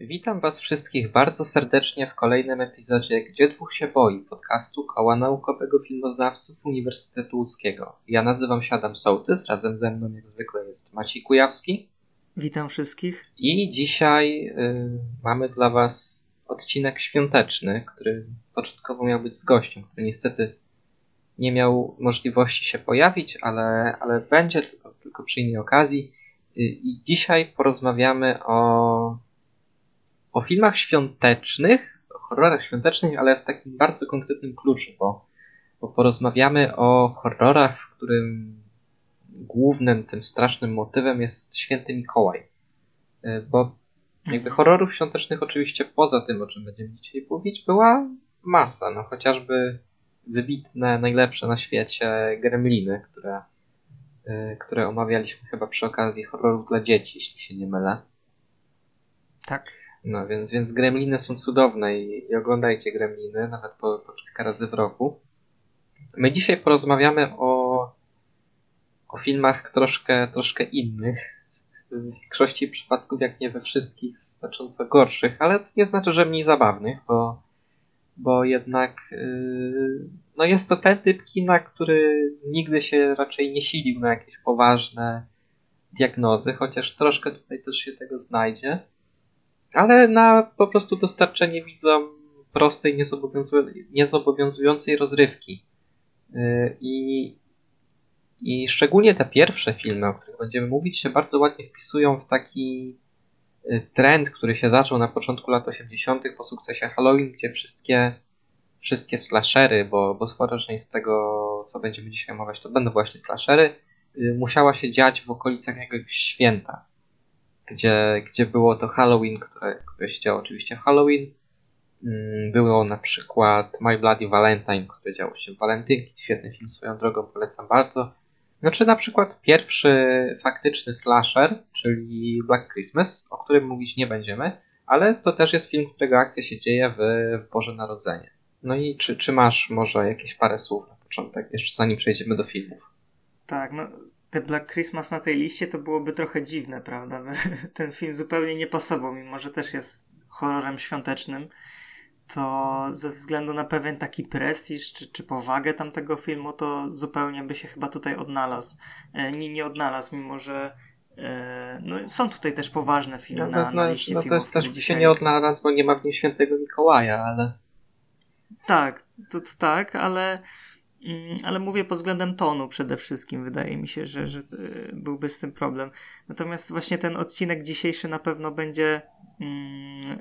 Witam Was wszystkich bardzo serdecznie w kolejnym epizodzie Gdzie dwóch się boi podcastu Koła Naukowego Filmoznawców Uniwersytetu Łódzkiego. Ja nazywam się Adam Sołtys, razem ze mną jak zwykle jest Maciej Kujawski. Witam wszystkich. I dzisiaj y, mamy dla Was odcinek świąteczny, który początkowo miał być z gościem, który niestety nie miał możliwości się pojawić, ale, ale będzie tylko, tylko przy innej okazji. Y, I dzisiaj porozmawiamy o o filmach świątecznych, o horrorach świątecznych, ale w takim bardzo konkretnym kluczu, bo, bo porozmawiamy o horrorach, w którym głównym tym strasznym motywem jest święty Mikołaj. E, bo jakby horrorów świątecznych oczywiście poza tym, o czym będziemy dzisiaj mówić, była masa. No chociażby wybitne, najlepsze na świecie gremliny, które, e, które omawialiśmy chyba przy okazji horrorów dla dzieci, jeśli się nie mylę. Tak. No więc, więc Gremliny są cudowne i, i oglądajcie Gremliny, nawet po, po kilka razy w roku. My dzisiaj porozmawiamy o, o filmach troszkę, troszkę innych. W większości przypadków, jak nie we wszystkich, znacząco gorszych, ale to nie znaczy, że mniej zabawnych, bo, bo jednak yy, no jest to ten typ kina, który nigdy się raczej nie silił na jakieś poważne diagnozy, chociaż troszkę tutaj też się tego znajdzie ale na po prostu dostarczenie widzom prostej, niezobowiązującej rozrywki. Y, I, I szczególnie te pierwsze filmy, o których będziemy mówić, się bardzo ładnie wpisują w taki y, trend, który się zaczął na początku lat 80. po sukcesie Halloween, gdzie wszystkie, wszystkie slashery, bo, bo spora część z tego, co będziemy dzisiaj omawiać, to będą właśnie slashery, y, musiała się dziać w okolicach jakiegoś święta gdzie, gdzie było to Halloween, które, które się działo oczywiście Halloween. Mm, było na przykład My Bloody Valentine, które działo się w Walentynki. Świetny film swoją drogą, polecam bardzo. No czy na przykład pierwszy faktyczny slasher, czyli Black Christmas, o którym mówić nie będziemy, ale to też jest film, którego akcja się dzieje w, w Boże Narodzenie. No i czy, czy masz może jakieś parę słów na początek, jeszcze zanim przejdziemy do filmów? Tak, no te Black Christmas na tej liście to byłoby trochę dziwne, prawda? Ten film zupełnie nie pasował, mimo że też jest horrorem świątecznym. To ze względu na pewien taki prestiż czy, czy powagę tamtego filmu, to zupełnie by się chyba tutaj odnalazł. E, nie, nie odnalazł, mimo że e, no, są tutaj też poważne filmy no, na, no, na liście no, filmów. No też, też dzisiaj... się nie odnalazł, bo nie ma w nim świętego Mikołaja, ale... Tak, to, to tak, ale ale mówię pod względem tonu przede wszystkim. Wydaje mi się, że, że e, byłby z tym problem. Natomiast właśnie ten odcinek dzisiejszy na pewno będzie mm,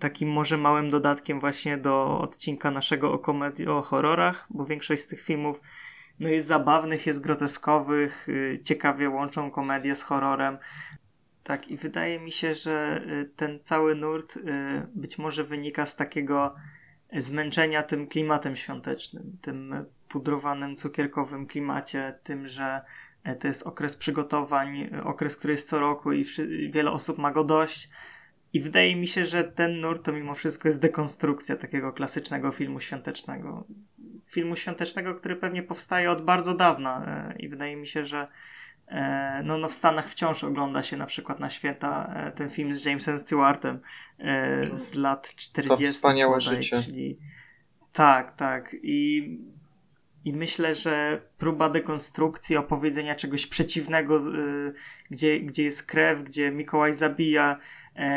takim może małym dodatkiem właśnie do odcinka naszego o komedii, o horrorach, bo większość z tych filmów no jest zabawnych, jest groteskowych, y, ciekawie łączą komedię z horrorem. Tak, i wydaje mi się, że y, ten cały nurt y, być może wynika z takiego zmęczenia tym klimatem świątecznym, tym pudrowanym, cukierkowym klimacie, tym, że e, to jest okres przygotowań, e, okres, który jest co roku i wiele osób ma go dość. I wydaje mi się, że ten nurt to mimo wszystko jest dekonstrukcja takiego klasycznego filmu świątecznego. Filmu świątecznego, który pewnie powstaje od bardzo dawna e, i wydaje mi się, że no, no w Stanach wciąż ogląda się na przykład na święta ten film z Jamesem Stewartem z lat 40. To wspaniałe bodaj, życie. Czyli... Tak, tak. I i myślę, że próba dekonstrukcji, opowiedzenia czegoś przeciwnego, gdzie, gdzie jest krew, gdzie Mikołaj zabija,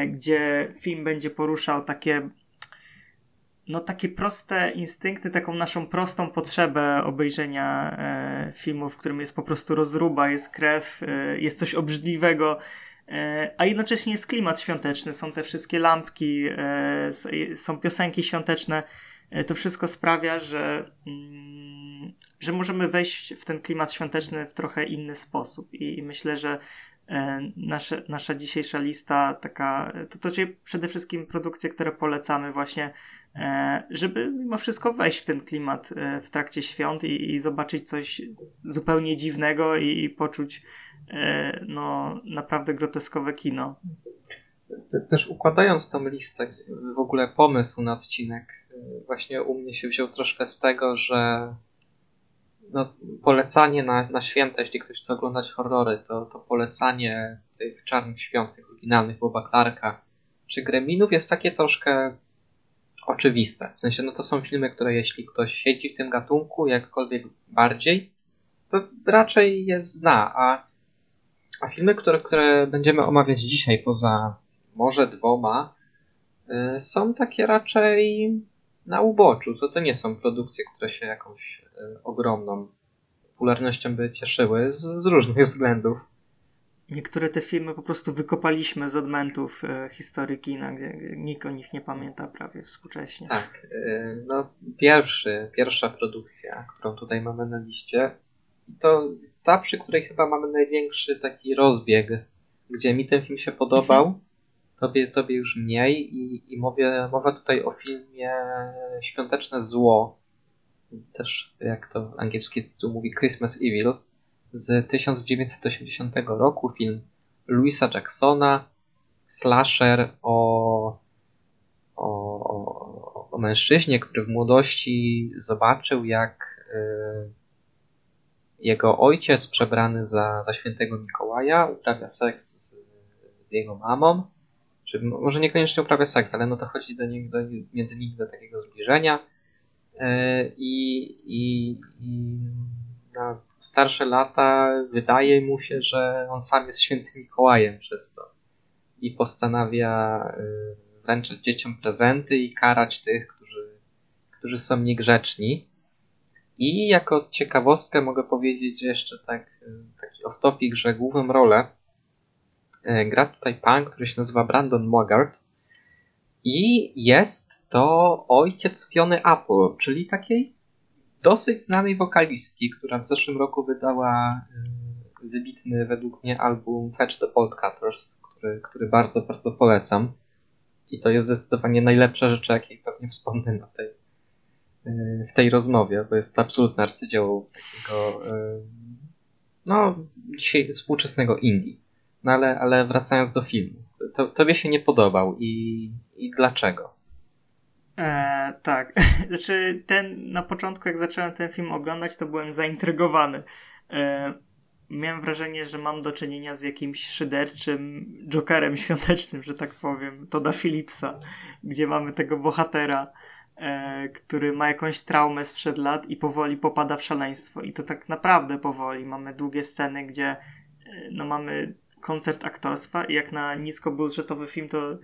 gdzie film będzie poruszał takie no takie proste instynkty, taką naszą prostą potrzebę obejrzenia e, filmu, w którym jest po prostu rozruba, jest krew, e, jest coś obrzydliwego, e, a jednocześnie jest klimat świąteczny, są te wszystkie lampki, e, są piosenki świąteczne. E, to wszystko sprawia, że mm, że możemy wejść w ten klimat świąteczny w trochę inny sposób. I, i myślę, że e, nasze, nasza dzisiejsza lista taka, to, to przede wszystkim produkcje, które polecamy właśnie, e, żeby mimo wszystko wejść w ten klimat e, w trakcie świąt i, i zobaczyć coś zupełnie dziwnego i, i poczuć e, no, naprawdę groteskowe kino. Też układając tą listę, w ogóle pomysł na odcinek, e, właśnie u mnie się wziął troszkę z tego, że no, polecanie na, na święta, jeśli ktoś chce oglądać horrory, to, to polecanie tych Czarnych Świąt, tych oryginalnych Boba Clarka, czy Gremlinów jest takie troszkę oczywiste. W sensie, no to są filmy, które jeśli ktoś siedzi w tym gatunku jakkolwiek bardziej, to raczej je zna, a, a filmy, które, które będziemy omawiać dzisiaj, poza może dwoma, y, są takie raczej na uboczu. To, to nie są produkcje, które się jakąś y, ogromną popularnością by cieszyły z, z różnych względów. Niektóre te filmy po prostu wykopaliśmy z odmentów e, historii kina, gdzie nikt o nich nie pamięta prawie współcześnie. Tak. E, no, pierwszy, pierwsza produkcja, którą tutaj mamy na liście, to ta, przy której chyba mamy największy taki rozbieg, gdzie mi ten film się podobał, mhm. tobie, tobie już mniej i, i mówię, mowa tutaj o filmie Świąteczne Zło, też jak to angielski tytuł mówi Christmas Evil, z 1980 roku, film Louisa Jacksona, slasher o, o, o, mężczyźnie, który w młodości zobaczył, jak y, jego ojciec przebrany za, za świętego Mikołaja uprawia seks z, z jego mamą. Czy może niekoniecznie uprawia seks, ale no to chodzi do, do, między nimi do takiego zbliżenia. Y, I, i, i na starsze lata wydaje mu się, że on sam jest świętym Mikołajem przez to. I postanawia y, wręczyć dzieciom prezenty i karać tych, którzy, którzy są niegrzeczni. I jako ciekawostkę mogę powiedzieć jeszcze tak, y, taki off-topic, że główną rolę y, gra tutaj pan, który się nazywa Brandon Mogart. I jest to ojciec Fiony Apple, czyli takiej dosyć znanej wokalistki, która w zeszłym roku wydała y, wybitny według mnie album Fetch the Cutters, który, który bardzo, bardzo polecam. I to jest zdecydowanie najlepsza rzecz, jakiej pewnie wspomnę na tej, y, w tej rozmowie, bo jest to absolutne arcydzieło takiego y, no, dzisiaj współczesnego indie. No ale, ale wracając do filmu. To, tobie się nie podobał i, i dlaczego? E, tak. Znaczy, ten, na początku, jak zacząłem ten film oglądać, to byłem zaintrygowany. E, miałem wrażenie, że mam do czynienia z jakimś szyderczym Jokerem świątecznym, że tak powiem, Toda Philipsa, gdzie mamy tego bohatera, e, który ma jakąś traumę sprzed lat i powoli popada w szaleństwo. I to tak naprawdę powoli. Mamy długie sceny, gdzie e, no mamy koncert aktorstwa i jak na niskobudżetowy film to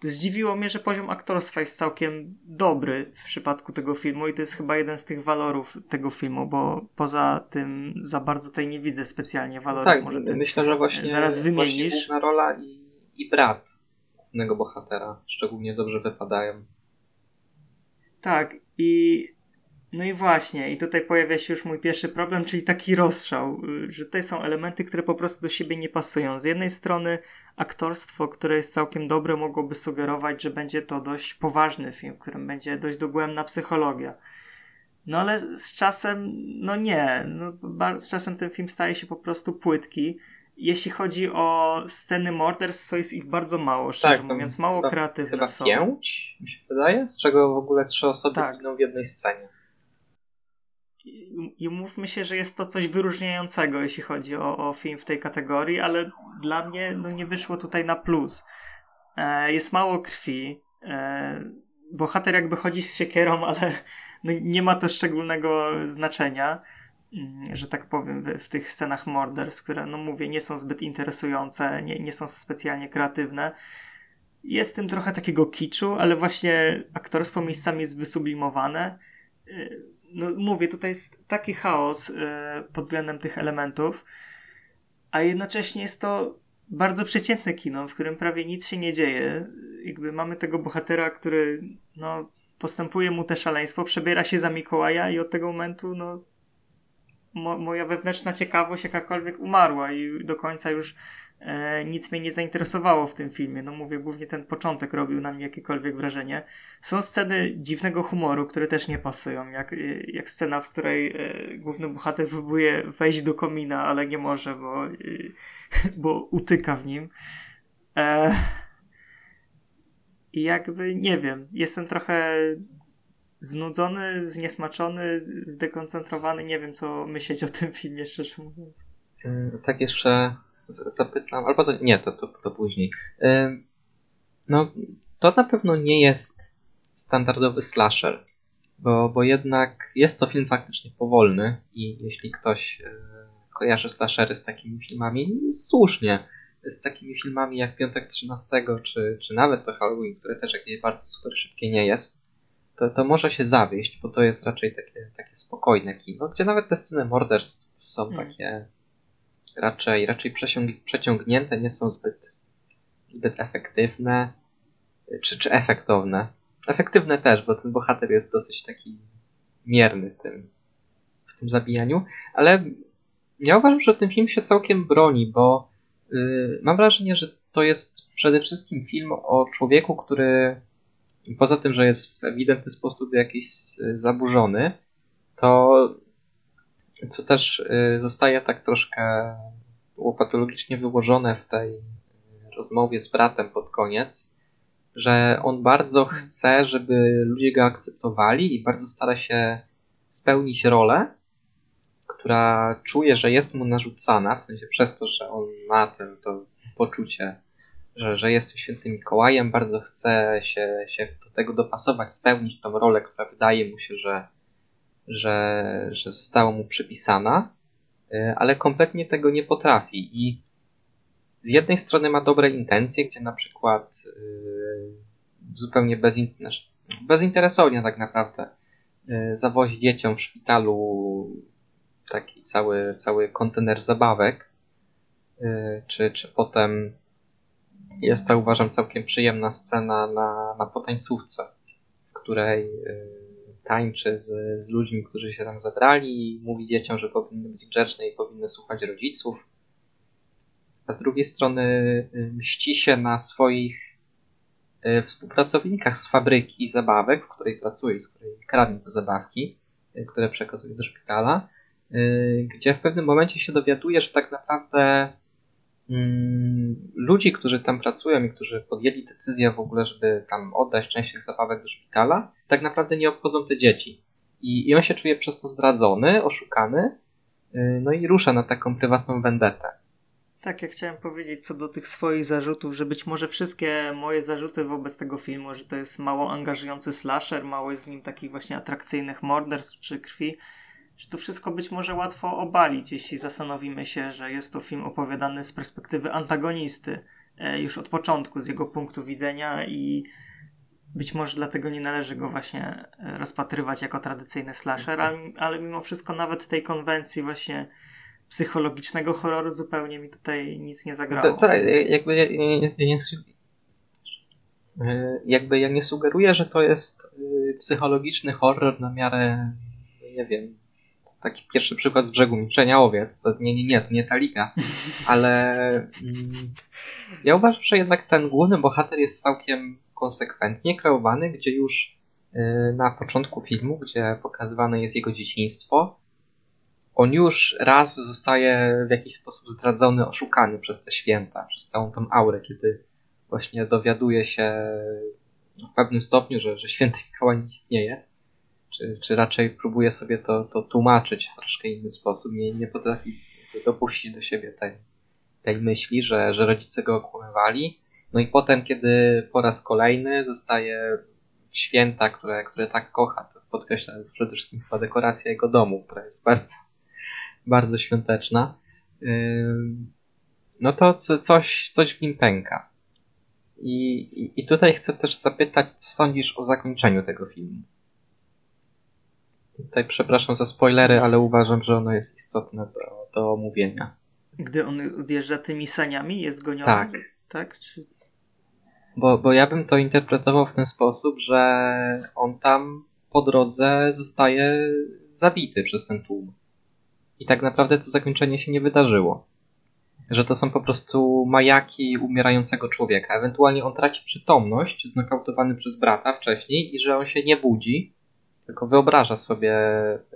zdziwiło mnie, że poziom aktorstwa jest całkiem dobry w przypadku tego filmu i to jest chyba jeden z tych walorów tego filmu, bo poza tym za bardzo tutaj nie widzę specjalnie walorów. Tak, Może ty myślę, że właśnie zaraz wymienisz. Właśnie rola i, i brat głównego bohatera szczególnie dobrze wypadają. Tak i no i właśnie, i tutaj pojawia się już mój pierwszy problem, czyli taki rozstrzał, y, że tutaj są elementy, które po prostu do siebie nie pasują. Z jednej strony aktorstwo, które jest całkiem dobre, mogłoby sugerować, że będzie to dość poważny film, w którym będzie dość dogłębna psychologia. No ale z czasem, no nie, no, z czasem ten film staje się po prostu płytki. Jeśli chodzi o sceny morderstw, to jest ich bardzo mało, szczerze tak, mówiąc, mało kreatywne chyba są. pięć, mi się wydaje, z czego w ogóle trzy osoby tak. giną w jednej scenie i mówmy się, że jest to coś wyróżniającego, jeśli chodzi o, o film w tej kategorii, ale dla mnie no, nie wyszło tutaj na plus. E, jest mało krwi. E, bohater jakby chodzi z siekierą, ale no, nie ma to szczególnego znaczenia, mm, że tak powiem, w, w, tych scenach morderstw, które, no mówię, nie są zbyt interesujące, nie, nie są specjalnie kreatywne. Jest tym trochę takiego kiczu, ale właśnie aktorstwo miejscami jest wysublimowane. E, no mówię, tutaj jest taki chaos e, pod względem tych elementów, a jednocześnie jest to bardzo przeciętne kino, w którym prawie nic się nie dzieje. Jakby mamy tego bohatera, który no, postępuje mu te szaleństwo, przebiera się za Mikołaja i od tego momentu no, mo moja wewnętrzna ciekawość jakakolwiek umarła i do końca już e, nic mnie nie zainteresowało w tym filmie. No mówię, głównie ten początek robił na mnie jakiekolwiek wrażenie. Są sceny dziwnego humoru, które też nie pasują, jak, e, jak scena, w której e, główny bohater próbuje wejść do komina, ale nie może, bo, bo utyka w nim. I jakby, nie wiem, jestem trochę znudzony, zniesmaczony, zdekoncentrowany, nie wiem co myśleć o tym filmie, szczerze mówiąc. Tak jeszcze zapytam, albo to nie, to, to, to później. No, to na pewno nie jest standardowy slasher, bo, bo jednak jest to film faktycznie powolny i jeśli ktoś e, kojarzy slashery z takimi filmami, słusznie, z takimi filmami jak Piątek 13 czy, czy nawet to Halloween, które też jakieś bardzo super szybkie nie jest, to, to może się zawieść, bo to jest raczej takie, takie spokojne kino, gdzie nawet te sceny morderstw są hmm. takie raczej, raczej przeciągnięte, nie są zbyt, zbyt efektywne czy, czy efektowne. Efektywne też, bo ten bohater jest dosyć taki mierny w tym, w tym zabijaniu, ale ja uważam, że ten film się całkiem broni, bo yy, mam wrażenie, że to jest przede wszystkim film o człowieku, który poza tym, że jest w ewidentny sposób jakiś y, zaburzony, to co też y, zostaje tak troszkę patologicznie wyłożone w tej rozmowie z bratem pod koniec, że on bardzo chce, żeby ludzie go akceptowali i bardzo stara się spełnić rolę, która czuje, że jest mu narzucana, w sensie przez to, że on ma ten, to poczucie, że, że jest świętym Mikołajem, bardzo chce się, się do tego dopasować, spełnić tą rolę, która wydaje mu się, że, że, że została mu przypisana, y, ale kompletnie tego nie potrafi. I z jednej strony ma dobre intencje, gdzie na przykład yy, zupełnie bezin znaczy, bezinteresownie tak naprawdę yy, zawozi dzieciom w szpitalu taki cały, cały kontener zabawek, czy, czy potem jest to uważam całkiem przyjemna scena na, na potańcówce, w której tańczy z, z ludźmi, którzy się tam zebrali mówi dzieciom, że powinny być grzeczne i powinny słuchać rodziców. A z drugiej strony y, mści się na swoich y, współpracownikach z fabryki zabawek, w której pracuje, z której kradnie te zabawki, y, które przekazuje do szpitala, gdzie w pewnym momencie się dowiaduje, że tak naprawdę ludzi, którzy tam pracują i którzy podjęli decyzję w ogóle, żeby tam oddać część tych zabawek do szpitala, tak naprawdę nie obchodzą te dzieci. I, i on się czuje przez to zdradzony, oszukany, no i rusza na taką prywatną vendetę. Tak, ja chciałem powiedzieć co do tych swoich zarzutów, że być może wszystkie moje zarzuty wobec tego filmu, że to jest mało angażujący slasher, mało jest w nim takich właśnie atrakcyjnych morderstw czy krwi, że to wszystko być może łatwo obalić, jeśli zastanowimy się, że jest to film opowiadany z perspektywy antagonisty e, już od początku, z jego punktu widzenia i być może dlatego nie należy go właśnie e, rozpatrywać jako tradycyjny slasher, ale, ale mimo wszystko nawet tej konwencji właśnie psychologicznego horroru zupełnie mi tutaj nic nie zagrało. Tak, jakby ja, ja, ja nie, e, jakby ja nie sugeruję, że to jest psychologiczny horror na miarę, nie wiem, taki pierwszy przykład z brzegu milczenia owiec. To nie, nie, nie, to nie ta liga. Ale mm, ja uważam, że jednak ten główny bohater jest całkiem konsekwentnie kreowany, gdzie już e, na początku filmu, gdzie pokazywane jest jego dzieciństwo, on już raz zostaje w jakiś sposób zdradzony, oszukany przez te święta, przez całą tą aurę, kiedy właśnie dowiaduje się w pewnym stopniu, że, że święty Mikołaj nie istnieje, czy, czy raczej próbuje sobie to, to tłumaczyć w troszkę inny sposób, nie, nie potrafi dopuścić do siebie tej, tej myśli, że, że rodzice go okłamywali. No i potem, kiedy po raz kolejny zostaje w święta, które, które tak kocha, to podkreśla przede wszystkim chyba dekoracja jego domu, która jest bardzo bardzo świąteczna, no to coś, coś w nim pęka. I, I tutaj chcę też zapytać, co sądzisz o zakończeniu tego filmu? Tutaj przepraszam za spoilery, ale uważam, że ono jest istotne do, do omówienia. Gdy on odjeżdża tymi saniami, jest goniony? Tak. Tak? Czy... Bo, bo ja bym to interpretował w ten sposób, że on tam po drodze zostaje zabity przez ten tłum. I tak naprawdę to zakończenie się nie wydarzyło. Że to są po prostu majaki umierającego człowieka. Ewentualnie on traci przytomność, znokautowany przez brata wcześniej, i że on się nie budzi, tylko wyobraża sobie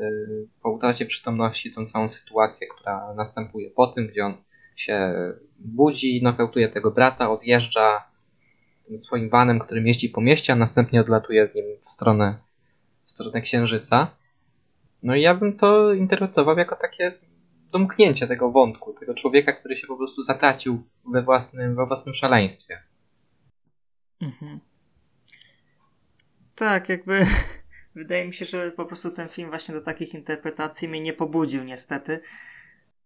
yy, po utracie przytomności tą całą sytuację, która następuje po tym, gdzie on się budzi, nokautuje tego brata, odjeżdża tym swoim vanem, którym jeździ po mieście, a następnie odlatuje nim w stronę, w stronę księżyca. No i ja bym to interpretował jako takie domknięcie tego wątku, tego człowieka, który się po prostu zatracił we własnym, we własnym szaleństwie. Mhm. Tak, jakby wydaje mi się, że po prostu ten film właśnie do takich interpretacji mnie nie pobudził niestety.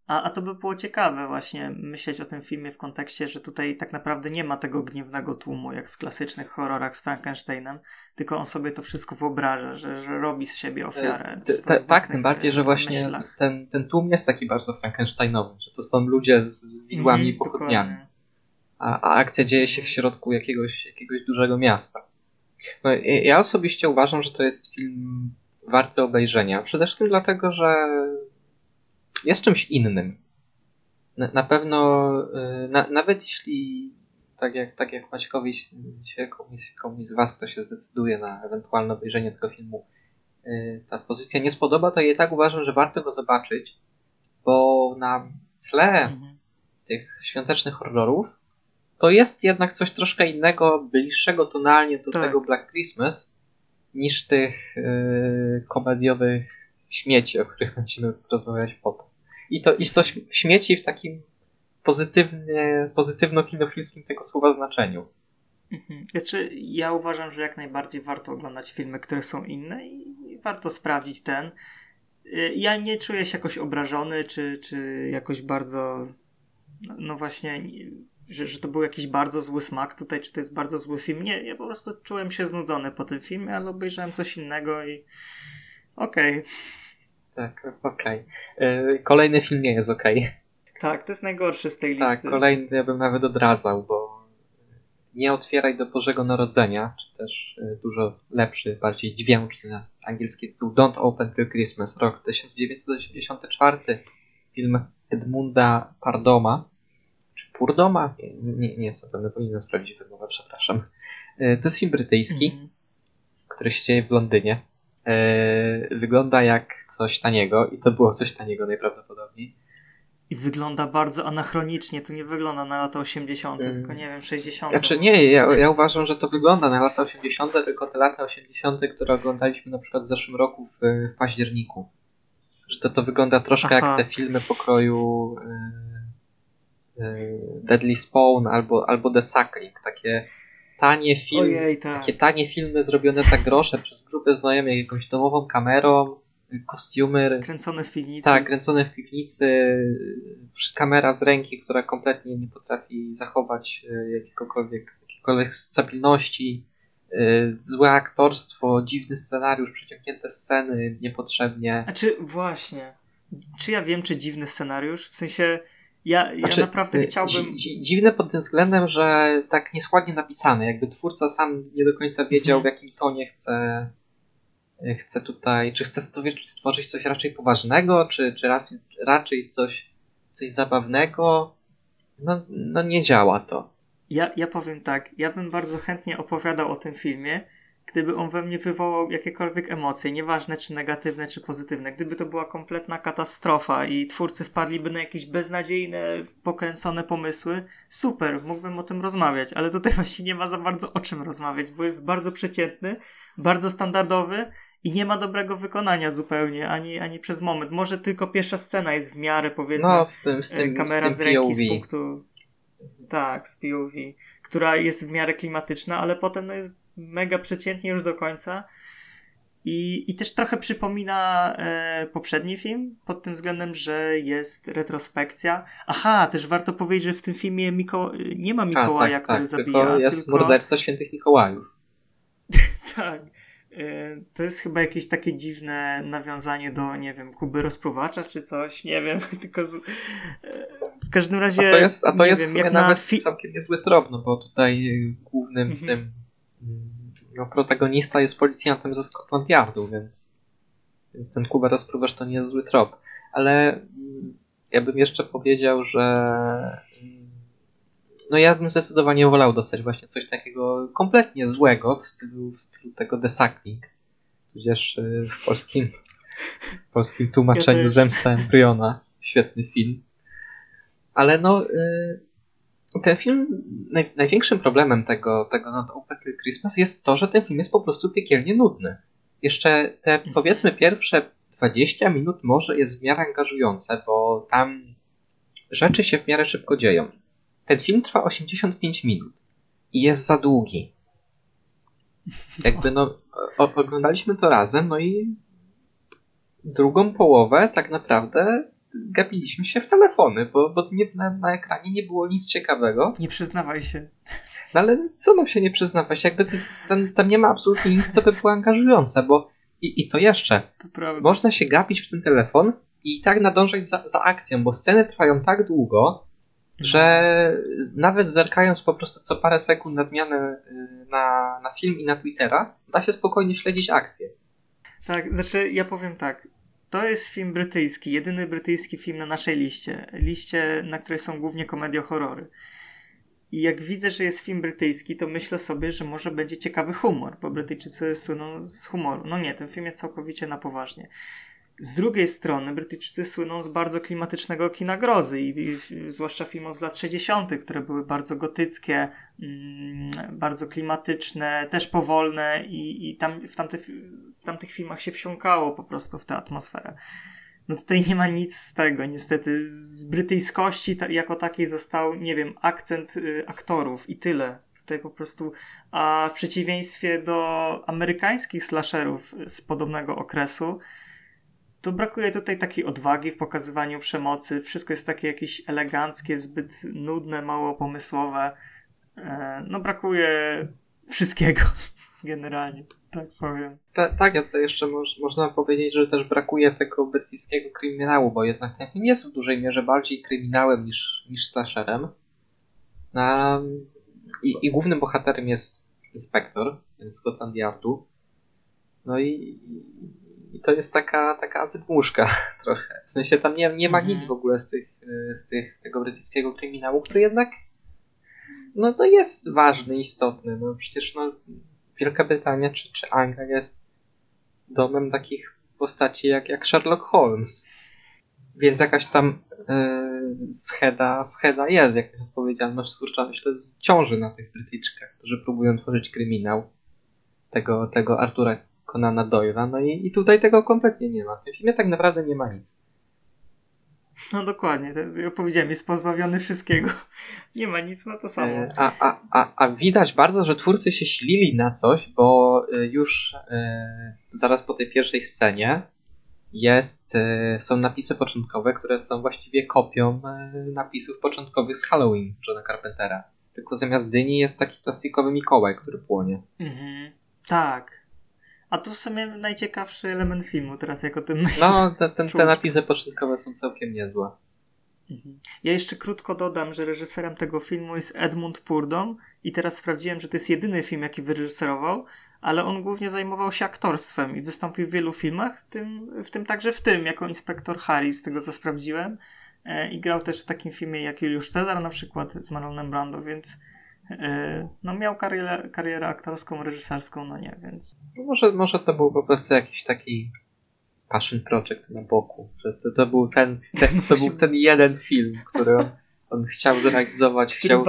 A, a to by było ciekawe właśnie myśleć o tym filmie w kontekście, że tutaj tak naprawdę nie ma tego gniewnego tłumu, jak w klasycznych horrorach z Frankensteinem, tylko on sobie to wszystko wyobraża, że, że robi z siebie ofiarę. T- tak, tym bardziej, że właśnie ten, ten tłum jest taki bardzo Frankensteinowy, że to są ludzie z widłami mhm, pochodniami. A, a akcja dzieje się w środku jakiegoś, jakiegoś dużego miasta. No, ja osobiście uważam, że to jest film warty obejrzenia. Przede wszystkim dlatego, że jest czymś innym. Na, na pewno, y, na, nawet jeśli tak jak, tak jak Maćkowi się komuś, komuś z Was, kto się zdecyduje na ewentualne obejrzenie tego filmu, y, ta pozycja nie spodoba, to ja i tak uważam, że warto go zobaczyć, bo na tle mhm. tych świątecznych horrorów to jest jednak coś troszkę innego, bliższego tonalnie do tak. tego Black Christmas niż tych yy, komediowych śmieci, o których będziemy rozmawiać potem. I to, i to śmieci w takim pozytywnie, pozytywno-kinofilskim tego słowa znaczeniu. Mhm. Znaczy, ja uważam, że jak najbardziej warto oglądać filmy, które są inne i warto sprawdzić ten. Y, ja nie czuję się jakoś obrażony, czy, czy jakoś bardzo. No, no właśnie, że, że to był jakiś bardzo zły smak tutaj, czy to jest bardzo zły film. Nie, ja po prostu czułem się znudzony po tym filmie, ale obejrzałem coś innego i okej. Okay. Tak, okej. Okay. Kolejny film nie jest okej. Okay. Tak, to jest najgorszy z tej tak, listy. Tak, kolejny ja bym nawet odradzał, bo nie otwieraj do Bożego Narodzenia, czy też y, dużo lepszy, bardziej dźwięczny angielski tytuł Don't Open Till Christmas, rok 1984, film Edmunda Pardoma, Purdoma? Nie, nie, jestem pewny, powinienem sprawdzić wymowę, przepraszam. Y, to jest film brytyjski, mm. który się dzieje w Londynie. Y, wygląda jak coś taniego i to było coś taniego najprawdopodobniej. I wygląda bardzo anachronicznie. To nie wygląda na lata 80., hmm. tylko nie wiem, 60. Znaczy nie, ja, ja uważam, że to wygląda na lata 80., tylko te lata 80., które oglądaliśmy na przykład w zeszłym roku w, w październiku. Że to, to wygląda troszkę Aha. jak te filmy pokroju yy, Deadly Spawn albo, albo The Suckling. Takie tanie filmy, Ojej, tak. takie tanie filmy zrobione za grosze przez grupę znajomych jakąś domową kamerą kostiumy. Kręcone w piwnicy. Tak, kręcone w piwnicy. Kamera z ręki, która kompletnie nie potrafi zachować e, jakiegokolwiek, jakiejkolwiek stabilności. Złe aktorstwo, dziwny scenariusz, przeciągnięte sceny niepotrzebnie. A czy właśnie, czy ja wiem, czy dziwny scenariusz? W sensie, ja, ja znaczy, naprawdę e, chciałbym. Dziwne pod tym względem, że tak nieskładnie napisane. Jakby twórca sam nie do końca wiedział, mhm. w jakim tonie chce chce tutaj, czy chce stworzyć coś raczej poważnego, czy, czy raczej, raczej coś, coś zabawnego. No, no nie działa to. Ja, ja powiem tak, ja bym bardzo chętnie opowiadał o tym filmie, gdyby on we mnie wywołał jakiekolwiek emocje, nieważne czy negatywne, czy pozytywne. Gdyby to była kompletna katastrofa i twórcy wpadliby na jakieś beznadziejne, pokręcone pomysły, super, mógłbym o tym rozmawiać, ale tutaj właśnie nie ma za bardzo o czym rozmawiać, bo jest bardzo przeciętny, bardzo standardowy i nie ma dobrego wykonania zupełnie, ani, ani przez moment. Może tylko pierwsza scena jest w miarę, powiedzmy, no, z tym, z tym, kamera z, z ręki, z punktu... Tak, z POV, która jest w miarę klimatyczna, ale potem no, jest mega przeciętnie już do końca. I, i też trochę przypomina e, poprzedni film, pod tym względem, że jest retrospekcja. Aha, też warto powiedzieć, że w tym filmie Miko... nie ma Mikołaja, A, tak, który tak, zabija. Tylko jest tylko... morderca świętych Mikołajów. tak. E, to jest chyba jakieś takie dziwne nawiązanie do, nie wiem, Kuby Rozpruwacza czy coś, nie wiem, tylko z... E, w każdym razie. A to jest, a to jest wiem, jak nawet fi- całkiem niezły trop, no bo tutaj głównym mhm. tym no, protagonista jest policjantem ze Scotland Yardu, więc, więc ten Kuba Rozpruwacz to nie jest zły trop. Ale mm, ja bym jeszcze powiedział, że no ja bym zdecydowanie wolał dostać właśnie coś takiego kompletnie złego w stylu, w stylu tego Desakling, tudzież y, w polskim, w polskim tłumaczeniu ja Zemsta Embriona. Świetny film. Ale no, y, ten film, naj, największym problemem tego, tego Not Open Christmas jest to, że ten film jest po prostu piekielnie nudny. Jeszcze te powiedzmy pierwsze 20 minut może jest w miarę angażujące, bo tam rzeczy się w miarę szybko dzieją. Ten film trwa 85 minut i jest za długi. Jakby no, oglądaliśmy to razem, no i drugą połowę tak naprawdę gapiliśmy się w telefony, bo, bo nie, na, na, ekranie nie było nic ciekawego. Nie przyznawaj się. No ale co mam się nie przyznawać? Jakby tam, tam nie ma absolutnie nic, co by było angażujące, bo i, i to jeszcze. To można się gapić w ten telefon i tak nadążać za, za akcją, bo sceny trwają tak długo, że nawet zerkając po prostu co parę sekund na zmianę y, na, na film i na Twittera, da się spokojnie śledzić akcję. Tak, znaczy ja powiem tak. To jest film brytyjski, jedyny brytyjski film na naszej liście. Liście, na której są głównie komedie horrory. I jak widzę, że jest film brytyjski, to myślę sobie, że może będzie ciekawy humor, bo Brytyjczycy słyną z humoru. No nie, ten film jest całkowicie na poważnie. Z drugiej strony Brytyjczycy słyną z bardzo klimatycznego kina grozy i, i, zwłaszcza filmów z lat 60., które były bardzo gotyckie, mm, bardzo klimatyczne, też powolne i, i tam, w, tamte, w tamtych filmach się wsiąkało po prostu w tę atmosferę. No tutaj nie ma nic z tego, niestety. Z brytyjskości ta, jako takiej został, nie wiem, akcent y, aktorów i tyle. Tutaj po prostu, a w przeciwieństwie do amerykańskich slasherów z podobnego okresu, to brakuje tutaj takiej odwagi w pokazywaniu przemocy. Wszystko jest takie jakieś eleganckie, zbyt nudne, mało pomysłowe. E, no brakuje wszystkiego generalnie, tak powiem. Ta, tak, ja to jeszcze moż, można powiedzieć, że też brakuje tego brytyjskiego kryminału, bo jednak ten film jest w dużej mierze bardziej kryminałem niż, niż slasherem. I, I głównym bohaterem jest inspektor Scotland Yardu. No i, i to jest taka, taka wydmuszka trochę. W sensie tam nie, nie ma mhm. nic w ogóle z, tych, z tych, tego brytyjskiego kryminału, który jednak no to jest ważny, istotny. No przecież no, Wielka Brytania czy, czy Anglia jest domem takich postaci jak, jak Sherlock Holmes. Więc jakaś tam yy, scheda, scheda jest, jakaś odpowiedzialność, twórczość. To jest ciąży na tych Brytyjczykach, którzy próbują tworzyć kryminał tego, tego Artura Conana Doyle'a. No i, i tutaj tego kompletnie nie ma. W tym filmie tak naprawdę nie ma nic. No dokładnie, ja powiedziałem, jest pozbawiony wszystkiego. Nie ma nic na to samo. E, a, a, a, a widać bardzo, że twórcy się silili na coś, bo e, już e, zaraz po tej pierwszej scenie jest, e, są napisy początkowe, które są właściwie kopią e, napisów początkowych z Halloween Johna Carpentera. Tylko zamiast dyni jest taki plastikowy Mikołaj, który płonie. Mhm. Tak. A to w sumie najciekawszy element filmu, teraz jak o tym No, te, te, te napisy początkowe są całkiem niezłe. Mhm. Ja jeszcze krótko dodam, że reżyserem tego filmu jest Edmund Purdom i teraz sprawdziłem, że to jest jedyny film, jaki wyreżyserował, ale on głównie zajmował się aktorstwem i wystąpił w wielu filmach, w tym, w tym także w tym, jako inspektor Harry, z tego co sprawdziłem. E, I grał też w takim filmie jak Juliusz Cezar na przykład z Marlonem Brando, więc no miał karierę, karierę aktorską, reżyserską, no nie, więc... No może, może to był po prostu jakiś taki passion project na boku, że to, to był ten, ten to był ten jeden film, który on, on chciał zrealizować, chciał,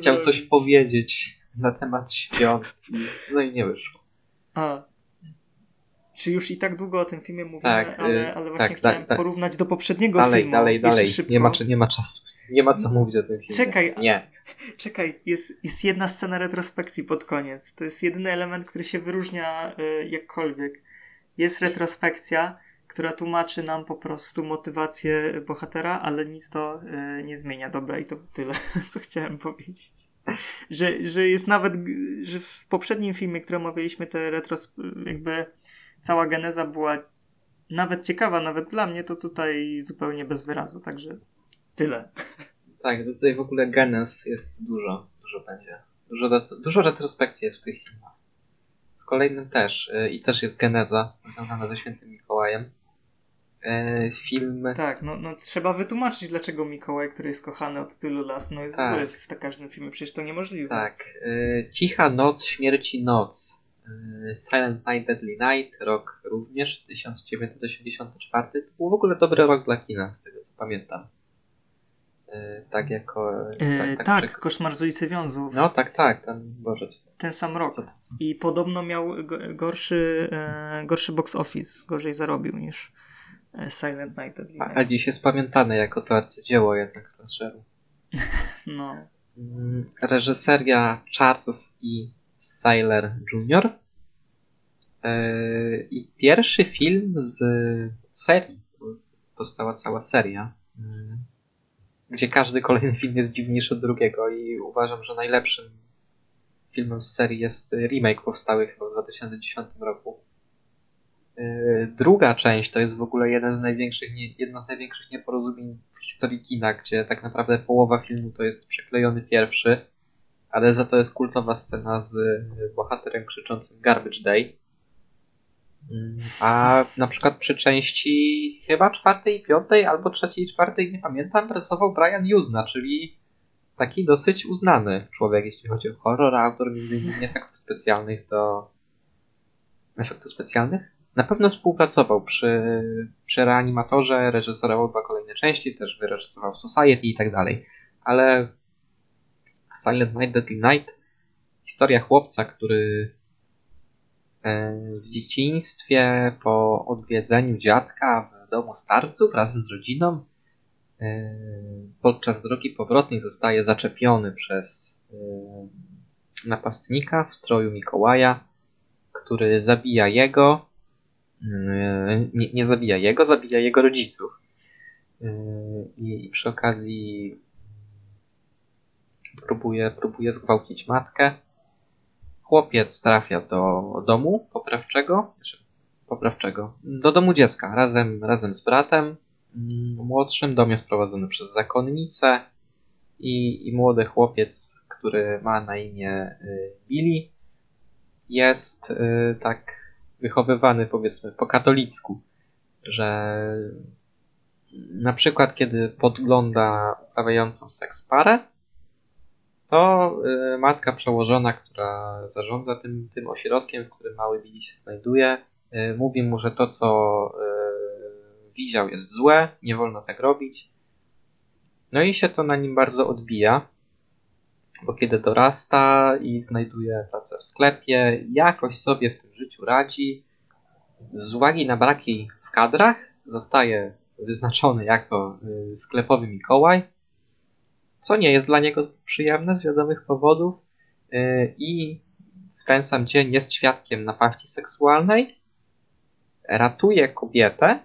chciał coś powiedzieć na temat świąt, i, no i nie wyszło. A, czy już i tak długo o tym filmie mówimy, tak, ale, y, ale właśnie tak, chciałem tak, porównać do poprzedniego dalej, filmu. Dalej, dalej, dalej. Nie ma, nie ma czasu. Nie ma co no. mówić o tym filmie. Czekaj, nie. Czekaj, jest, jest jedna scena retrospekcji pod koniec. To jest jedyny element, który się wyróżnia y, jakkolwiek. Jest retrospekcja, która tłumaczy nam po prostu motywację bohatera, ale nic to y, nie zmienia. Dobra, i to tyle, co chciałem powiedzieć. Że, że jest nawet, że w poprzednim filmie, który omawialiśmy, te retros, jakby cała geneza była nawet ciekawa, nawet dla mnie, to tutaj zupełnie bez wyrazu, także tyle. Tak, tutaj w ogóle genez jest dużo, dużo będzie. Dużo, dużo retrospekcji w tych filmach. W kolejnym też. Y, I też jest geneza, związana ze świętym Mikołajem. Y, film... Tak, no, no trzeba wytłumaczyć, dlaczego Mikołaj, który jest kochany od tylu lat, no jest tak. zły w każdym filmie, przecież to niemożliwe. Tak. Y, Cicha noc, śmierci noc. Silent Night, Deadly Night, rok również, 1984. To był w ogóle dobry rok dla kina, z tego co pamiętam. E, tak jako... E, tak, tak, tak Koszmar z ulicy Wiązów. No tak, tak, ten, Boże, Ten sam rok. Co, co? I podobno miał gorszy, e, gorszy box office, gorzej zarobił niż e, Silent Night. Deadly Night. A, a dziś jest pamiętane jako to arcydzieło jednak slasheru. no. Mm, reżyseria Charles i Sailor Jr. Yy, I pierwszy film z serii. Powstała cała seria, yy, gdzie każdy kolejny film jest dziwniejszy od drugiego i uważam, że najlepszym filmem z serii jest remake powstały chyba w 2010 roku. Yy, druga część to jest w ogóle jeden z największych, jedno z największych nieporozumień w historii kina, gdzie tak naprawdę połowa filmu to jest przyklejony pierwszy, ale za to jest kultowa scena z bohaterem krzyczącym Garbage Day. Mm, a na przykład przy części chyba czwartej i piątej, albo trzeciej i czwartej, nie pamiętam, pracował Brian Yuzna, czyli taki dosyć uznany człowiek, jeśli chodzi o horror, autor między innymi efektów specjalnych do... efektów specjalnych? Na pewno współpracował przy, przy reanimatorze, reżyserował dwa kolejne części, też wyreżyserował Society i tak dalej. Ale Silent Night, Deadly Night historia chłopca, który E, w dzieciństwie po odwiedzeniu dziadka w domu starców razem z rodziną e, podczas drogi powrotnej zostaje zaczepiony przez e, napastnika w stroju Mikołaja, który zabija jego nie, nie zabija jego, zabija jego rodziców. I przy okazji próbuje, próbuje zgwałcić matkę chłopiec trafia do domu poprawczego, znaczy poprawczego, do domu dziecka razem, razem z bratem młodszym. Dom jest prowadzony przez zakonnicę i, i młody chłopiec, który ma na imię y, Billy, jest y, tak wychowywany powiedzmy po katolicku, że na przykład kiedy podgląda uprawiającą seks parę, to y, matka przełożona, która zarządza tym, tym ośrodkiem, w którym mały Billy się znajduje, y, mówi mu, że to, co y, widział, jest złe, nie wolno tak robić. No i się to na nim bardzo odbija, bo kiedy dorasta i znajduje pracę w sklepie, jakoś sobie w tym życiu radzi, z uwagi na braki w kadrach, zostaje wyznaczony jako sklepowy Mikołaj, co nie jest dla niego przyjemne z wiadomych powodów y, i w ten sam dzień jest świadkiem napaści seksualnej, ratuje kobietę,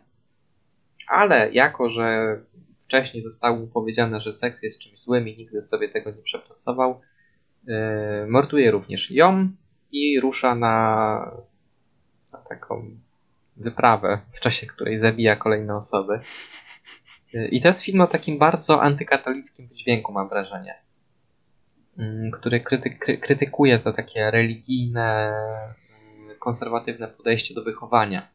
ale jako, że wcześniej zostało mu powiedziane, że seks jest czymś złym i nigdy sobie tego nie przepracował, y, morduje również ją i rusza na, na taką wyprawę, w czasie której zabija kolejne osoby. I to jest film o takim bardzo antykatolickim wydźwięku, mam wrażenie. Mm, który kryty krytykuje to takie religijne, mm, konserwatywne podejście do wychowania.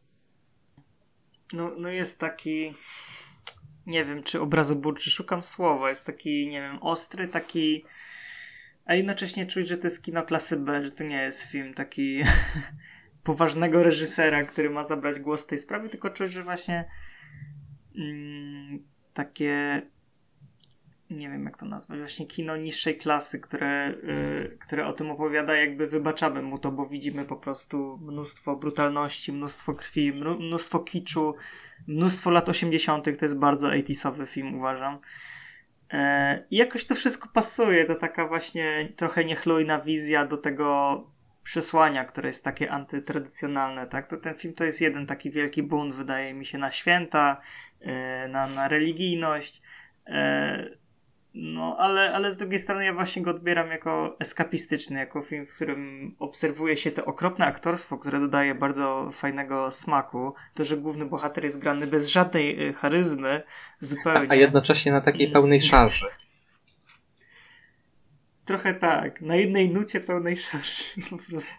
No, no jest taki. Nie wiem, czy obrazoburczy, szukam słowa. Jest taki, nie wiem, ostry, taki. A jednocześnie czuć, że to jest kino klasy B, że to nie jest film taki poważnego reżysera, który ma zabrać głos w tej sprawie, tylko czuć, że właśnie mm, takie nie wiem jak to nazwać, właśnie kino niższej klasy, które, yy, które o tym opowiada, jakby wybaczamy mu to, bo widzimy po prostu mnóstwo brutalności, mnóstwo krwi, mnóstwo kiczu, mnóstwo lat 80. To jest bardzo 80 film, uważam. Yy, I jakoś to wszystko pasuje, to taka właśnie trochę niechlujna wizja do tego przesłania, które jest takie antytradycjonalne, tak? To ten film to jest jeden taki wielki bunt, wydaje mi się, na święta, E, na, na religijność. E, no, ale, ale z drugiej strony ja właśnie go odbieram jako eskapistyczny, jako film, w którym obserwuje się to okropne aktorstwo, które dodaje bardzo fajnego smaku. To, że główny bohater jest grany bez żadnej e, charyzmy, zupełnie. A, jednocześnie na takiej pełnej szarży. Trochę tak. Na jednej nucie pełnej szarży.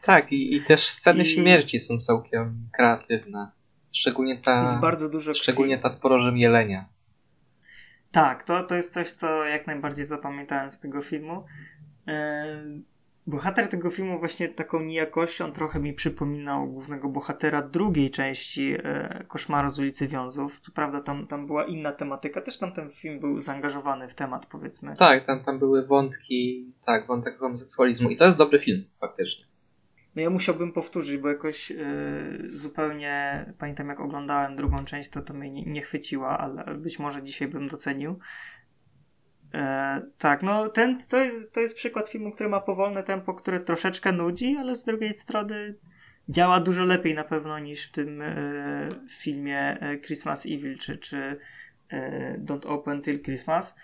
Tak, i, i też sceny I... śmierci są całkiem kreatywne. Szczególnie ta, jest bardzo dużo szczególnie ta z porożem jelenia. Tak, to, to jest coś, co jak najbardziej zapamiętałem z tego filmu. E, bohater tego filmu właśnie taką niejakością trochę mi przypominał głównego bohatera drugiej części e, Koszmaru z ulicy Wiązów. Co prawda tam, tam była inna tematyka, też tam ten film był zaangażowany w temat powiedzmy. Tak, tam, tam były wątki, tak, wątek homoseksualizmu i to jest dobry film faktycznie. No ja musiałbym powtórzyć, bo jakoś yy, zupełnie pamiętam jak oglądałem drugą część, to to mnie nie, nie chwyciła, ale być może dzisiaj bym docenił. E, tak, no ten to jest, to jest przykład filmu, który ma powolne tempo, które troszeczkę nudzi, ale z drugiej strony działa dużo lepiej na pewno niż w tym e, filmie Christmas Evil czy, czy Don't Open Till Christmas.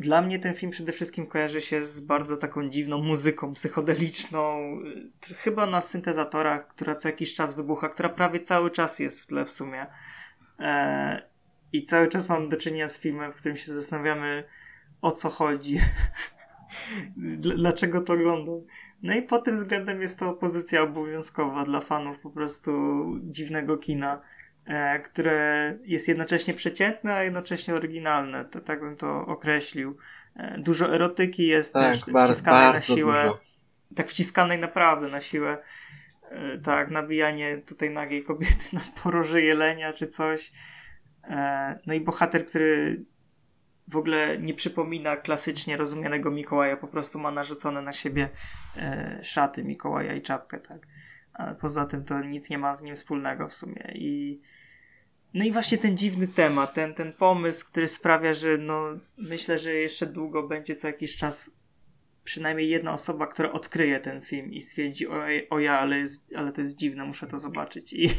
E, dla mnie ten film przede wszystkim kojarzy się z bardzo taką dziwną muzyką psychodeliczną, e, chyba na syntezatorach, która co jakiś czas wybucha, która prawie cały czas jest w tle w sumie. I cały czas mam do czynienia z filmem, w którym się zastanawiamy, o co chodzi. Dlaczego to oglądam? No i pod tym względem jest to pozycja obowiązkowa dla fanów po prostu dziwnego kina, e, które jest jednocześnie przeciętne, a jednocześnie oryginalne. To, tak bym to określił. E, dużo erotyki jest tak, też bardzo, wciskanej na siłę. Dużo. Tak wciskanej naprawdę na siłę. E, tak, nabijanie tutaj nagiej kobiety na poroże jelenia czy coś. E, no i bohater, który w ogóle nie przypomina klasycznie rozumianego Mikołaja, po prostu ma narzucone na siebie e, szaty Mikołaja i czapkę, tak. A poza tym to nic nie ma z nim wspólnego w sumie. I no i właśnie ten dziwny temat, ten, ten pomysł, który sprawia, że no myślę, że jeszcze długo będzie co jakiś czas przynajmniej jedna osoba, która odkryje ten film i stwierdzi, o, o ja, ale, jest, ale to jest dziwne, muszę to zobaczyć. I,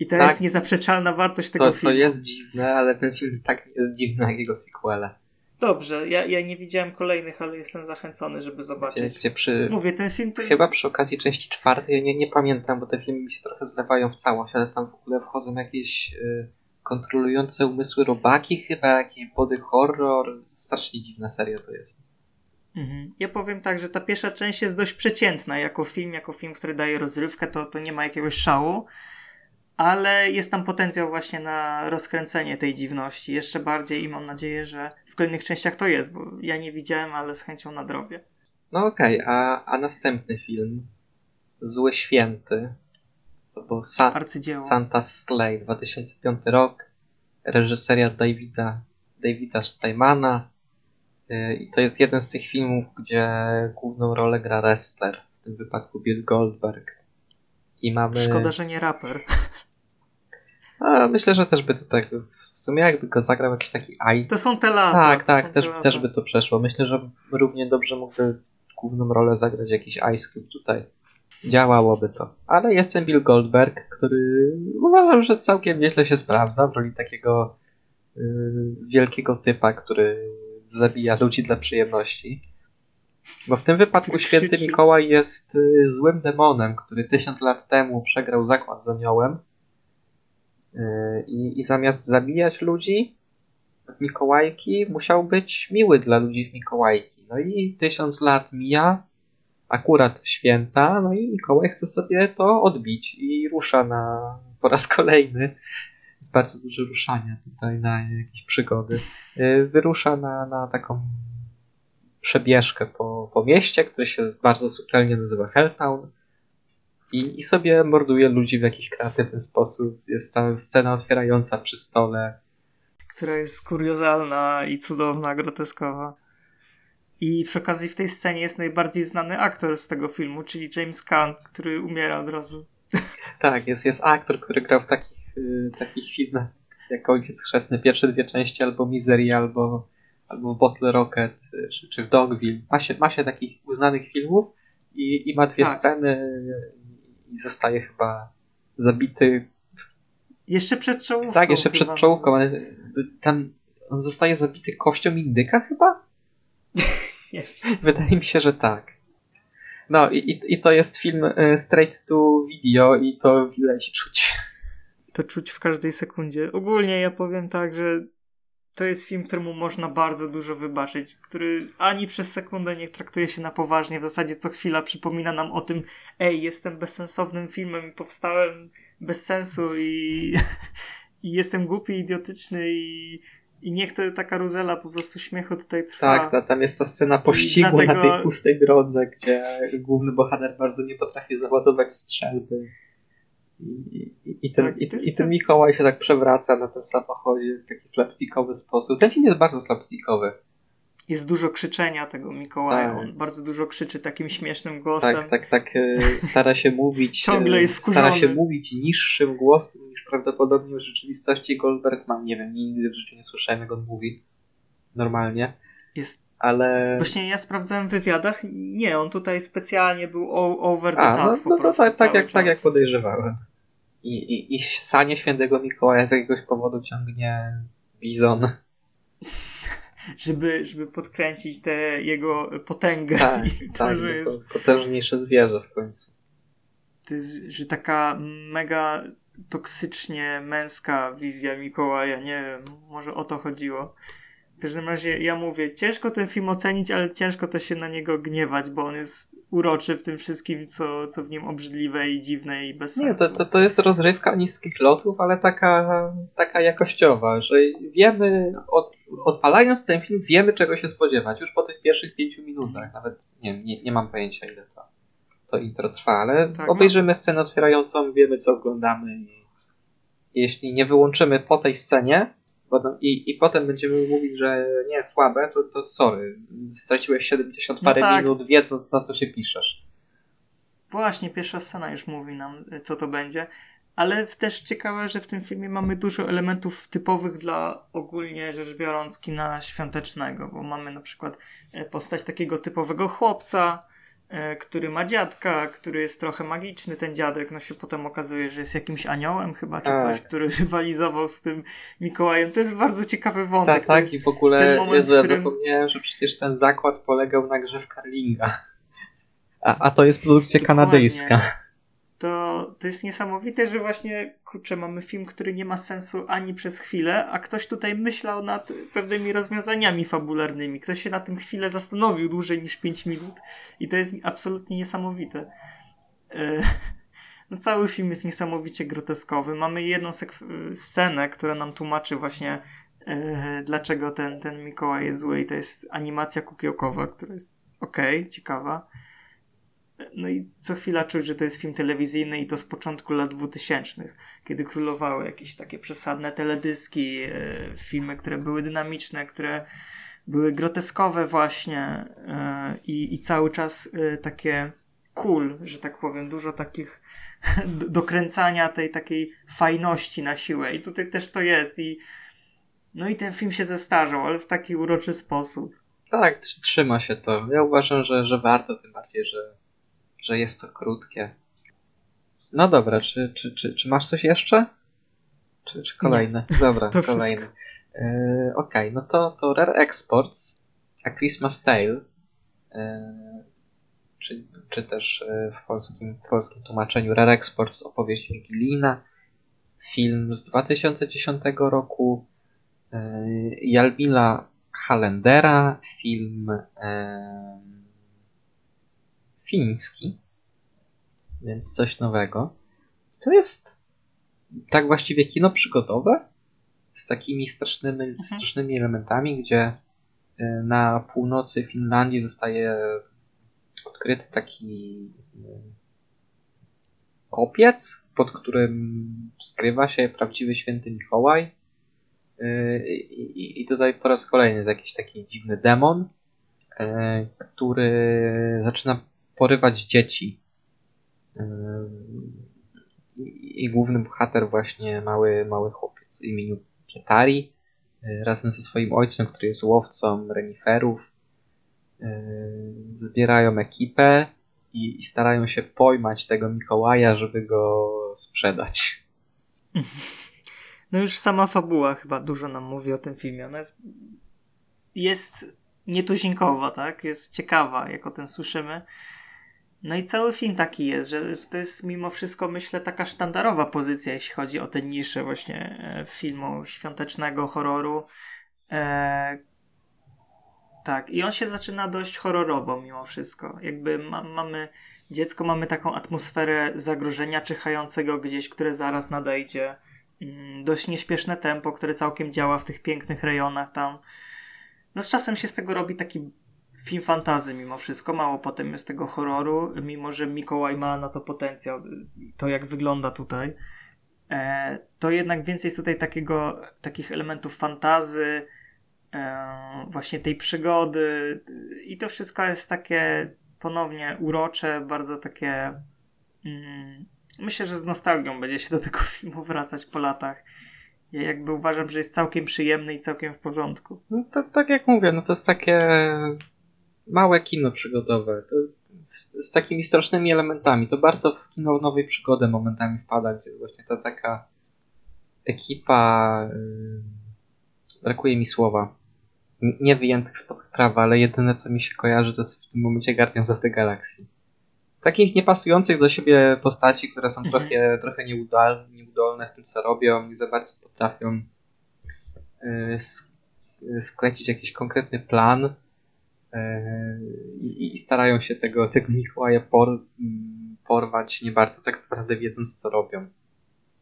i to tak, jest niezaprzeczalna wartość tego to, filmu. To jest dziwne, ale ten film tak jest dziwny jak jego sequele. Dobrze, ja, ja nie widziałem kolejnych, ale jestem zachęcony, żeby zobaczyć. Gdzie, gdzie przy, Mówię, ten film to... Chyba przy okazji części czwartej, ja nie, nie pamiętam, bo te filmy mi się trochę zlewają w całość, ale tam w ogóle wchodzą jakieś y, kontrolujące umysły robaki chyba, jakiś body horror. Strasznie dziwna seria to jest. Mhm. Ja powiem tak, że ta pierwsza część jest dość przeciętna jako film, jako film, który daje rozrywkę, to, to nie ma jakiegoś szału, ale jest tam potencjał właśnie na rozkręcenie tej dziwności jeszcze bardziej i mam nadzieję, że w kolejnych częściach to jest, bo ja nie widziałem, ale z chęcią nadrobię. No okej, okay, a, a następny film Zły Święty bo Sa Arcydzieło. Santa Slay 2005 rok reżyseria Davida, Davida Steinmana Y, I to jest jeden z tych filmów, gdzie główną rolę gra wrestler, w tym wypadku Bill Goldberg. I mamy... Szkoda, że nie raper. A, myślę, że też by to tak, w sumie jakby go zagrał jakiś taki aj. To są te lata. Tak, tak, też, też by to przeszło. Myślę, że równie dobrze mógłby główną rolę zagrać jakiś Ice Cube tutaj. Działałoby to. Ale jest ten Bill Goldberg, który uważam, że całkiem nieźle się sprawdza w roli takiego yy, wielkiego typa, który zabija ludzi dla przyjemności. Bo w tym wypadku tak święty Mikołaj jest y, złym demonem, który tysiąc lat temu przegrał zakład z aniołem. Y, I, I zamiast zabijać ludzi w Mikołajki, musiał być miły dla ludzi w Mikołajki. No i tysiąc lat mija, akurat święta, no i Mikołaj chce sobie to odbić i rusza na po raz kolejny jest bardzo dużo ruszania tutaj na jakieś przygody. Y, wyrusza na, na taką przebieżkę po, po mieście, które się bardzo subtelnie nazywa Helltown i, i sobie morduje ludzi w jakiś kreatywny sposób. Jest tam scena otwierająca przy stole. Która jest kuriozalna i cudowna, groteskowa. I przy okazji w tej scenie jest najbardziej znany aktor z tego filmu, czyli James Caan, który umiera od razu. Tak, jest, jest aktor, który grał w takich y, takich filmach jak Ojciec Chrzestny, pierwsze dwie części, albo Misery, albo, albo Bottle Rocket, y, czy, czy w Dogville. Ma się, ma się takich uznanych filmów i, i ma dwie tak. sceny i zostaje chyba zabity. Jeszcze przed czołówką. Tak, jeszcze przed czołówką, ale tam on zostaje zabity kością indyka chyba? Nie Wydaje mi się, że tak. No i, i to jest film y, straight to video i to widać czuć to czuć w każdej sekundzie. Ogólnie ja powiem tak, że to jest film, któremu można bardzo dużo wybaczyć, który ani przez sekundę nie traktuje się na poważnie, w zasadzie co chwila przypomina nam o tym, ej, jestem bezsensownym filmem i powstałem bez sensu i, i jestem głupi, idiotyczny i, i niech to ta karuzela po prostu śmiechu tutaj trwa. Tak, tam jest ta scena pościgu dlatego... na tej pustej drodze, gdzie główny bohater bardzo nie potrafi załadować strzelby. I, i, ten, tak, i, i ten Mikołaj się tak przewraca na tym samochodzie w taki slapstickowy sposób. Ten film jest bardzo slapstickowy. Jest dużo krzyczenia tego Mikołaja. Tak. On bardzo dużo krzyczy takim śmiesznym głosem. Tak, tak, tak. E, stara się mówić. Ciągle jest wkurzony. Stara się mówić niższym głosem niż prawdopodobnie w rzeczywistości Goldberg ma. Nie wiem, nigdy w życiu nie słyszałem, jak on mówi. normalnie. Jest ale... Właśnie ja sprawdzałem w wywiadach, nie, on tutaj specjalnie był over the A, top no, no to tak, tak, jak, tak jak podejrzewałem. I, i, I sanie świętego Mikołaja z jakiegoś powodu ciągnie bizon. żeby, żeby podkręcić tę jego potęgę. Tak, I to, tak, że jest... potężniejsze zwierzę w końcu. To jest, że taka mega toksycznie męska wizja Mikołaja, nie wiem, może o to chodziło. W każdym razie ja mówię, ciężko ten film ocenić, ale ciężko też się na niego gniewać, bo on jest uroczy w tym wszystkim, co, co w nim obrzydliwe i dziwne i bez sensu. Nie, to, to, to jest rozrywka niskich lotów, ale taka, taka jakościowa, że wiemy, od, odpalając ten film, wiemy czego się spodziewać. Już po tych pierwszych pięciu minutach, nawet nie, nie, nie mam pojęcia ile to, to intro trwa, ale tak, no. obejrzymy no. scenę otwierającą, wiemy co oglądamy i jeśli nie wyłączymy po tej scenie, i, I potem będziemy mówić, że nie, słabe, to, to sorry. Straciłeś 70 parę no tak. minut wiedząc na co się piszesz. Właśnie, pierwsza scena już mówi nam, co to będzie. Ale też ciekawe, że w tym filmie mamy dużo elementów typowych dla ogólnie rzecz biorąc kina świątecznego, bo mamy na przykład e, postać takiego typowego chłopca, który ma dziadka, który jest trochę magiczny, ten dziadek, no się potem okazuje, że jest jakimś aniołem chyba, czy coś, tak. który rywalizował z tym Mikołajem. To jest bardzo ciekawy wątek. Tak, tak, i w ogóle, moment, Jezu, ja którym... zapomniałem, że przecież ten zakład polegał na grze w Carlinga. A, a to jest produkcja Dokładnie. kanadyjska to, to jest niesamowite, że właśnie, kurczę, mamy film, który nie ma sensu ani przez chwilę, a ktoś tutaj myślał nad pewnymi rozwiązaniami fabularnymi. Ktoś się na tym chwilę zastanowił dłużej niż 5 minut i to jest absolutnie niesamowite. E, no cały film jest niesamowicie groteskowy. Mamy jedną scenę, która nam tłumaczy właśnie e, dlaczego ten, ten Mikołaj jest zły i to jest animacja kukiełkowa, która jest okej, okay, ciekawa. No i co chwila czuć, że to jest film telewizyjny i to z początku lat 2000, kiedy królowały jakieś takie przesadne teledyski, e, filmy, które były dynamiczne, które były groteskowe właśnie e, i, i cały czas e, takie cool, że tak powiem, dużo takich dokręcania tej takiej fajności na siłę i tutaj też to jest i no i ten film się zestarzał, ale w taki uroczy sposób. Tak, trzyma się to. Ja uważam, że, że warto, tym bardziej, że że jest to krótkie. No dobra, czy, czy, czy, czy masz coś jeszcze? Czy, czy kolejne? Nie. Dobra, to kolejne. Yy, Okej, okay, no to, to Rare Exports, A Christmas Tale, yy, czy, czy też yy, w polskim, w polskim tłumaczeniu Rare Exports opowieść Wigilina, film z 2010 roku, yy, Jalmila Halendera, film fiński, więc coś nowego. To jest tak właściwie kino przygodowe z takimi strasznymi, mhm. strasznymi elementami, gdzie y, na północy Finlandii zostaje odkryty taki y, kopiec, pod którym skrywa się prawdziwy święty Mikołaj. Y, I, tutaj po raz kolejny jest jakiś taki dziwny demon, który zaczyna porywać dzieci. I główny bohater właśnie mały, mały chłopiec o imieniu Pietari y, razem ze swoim ojcem, który jest łowcą reniferów y, zbierają ekipę i, i starają się pojmać tego Mikołaja, żeby go sprzedać. No już sama fabuła chyba dużo nam mówi o tym filmie. Ona jest, jest nietuzinkowa, tak? Jest ciekawa, jak o tym słyszymy. No i cały film taki jest, że to jest mimo wszystko, myślę, taka sztandarowa pozycja, jeśli chodzi o tę niszę właśnie e, filmu świątecznego horroru. E, tak, i on się zaczyna dość horrorowo mimo wszystko. Jakby ma, mamy dziecko, mamy taką atmosferę zagrożenia czyhającego gdzieś, które zaraz nadejdzie. Mm, dość nieśpieszne tempo, które całkiem działa w tych pięknych rejonach tam. No z czasem się z tego robi taki film fantazy mimo wszystko, mało potem jest tego horroru, mimo że Mikołaj ma na to potencjał, to jak wygląda tutaj, e, to jednak więcej jest tutaj takiego, takich elementów fantazy, e, właśnie tej przygody. I to wszystko jest takie ponownie urocze, bardzo takie mm, myślę, że z nostalgią będzie się do tego filmu wracać po latach. Ja jakby uważam, że jest całkiem przyjemny i całkiem w porządku. No to, tak jak mówię, no to jest takie małe kino przygodowe. Z, z, takimi strasznymi elementami. To bardzo w kino nowej przygody momentami wpada, gdzie właśnie ta taka ekipa. Yy, brakuje mi słowa. nie wyjętych spod prawa, ale jedyne co mi się kojarzy to jest w tym momencie Guardians of the Galaxy. Takich niepasujących do siebie postaci, które są mhm. trochę, trochę nieudolne, nieudolne w tym co robią, nie za bardzo potrafią yy, sklecić jakiś konkretny plan i, i starają się tego, tego Mikołaja por, porwać, nie bardzo tak naprawdę wiedząc, co robią.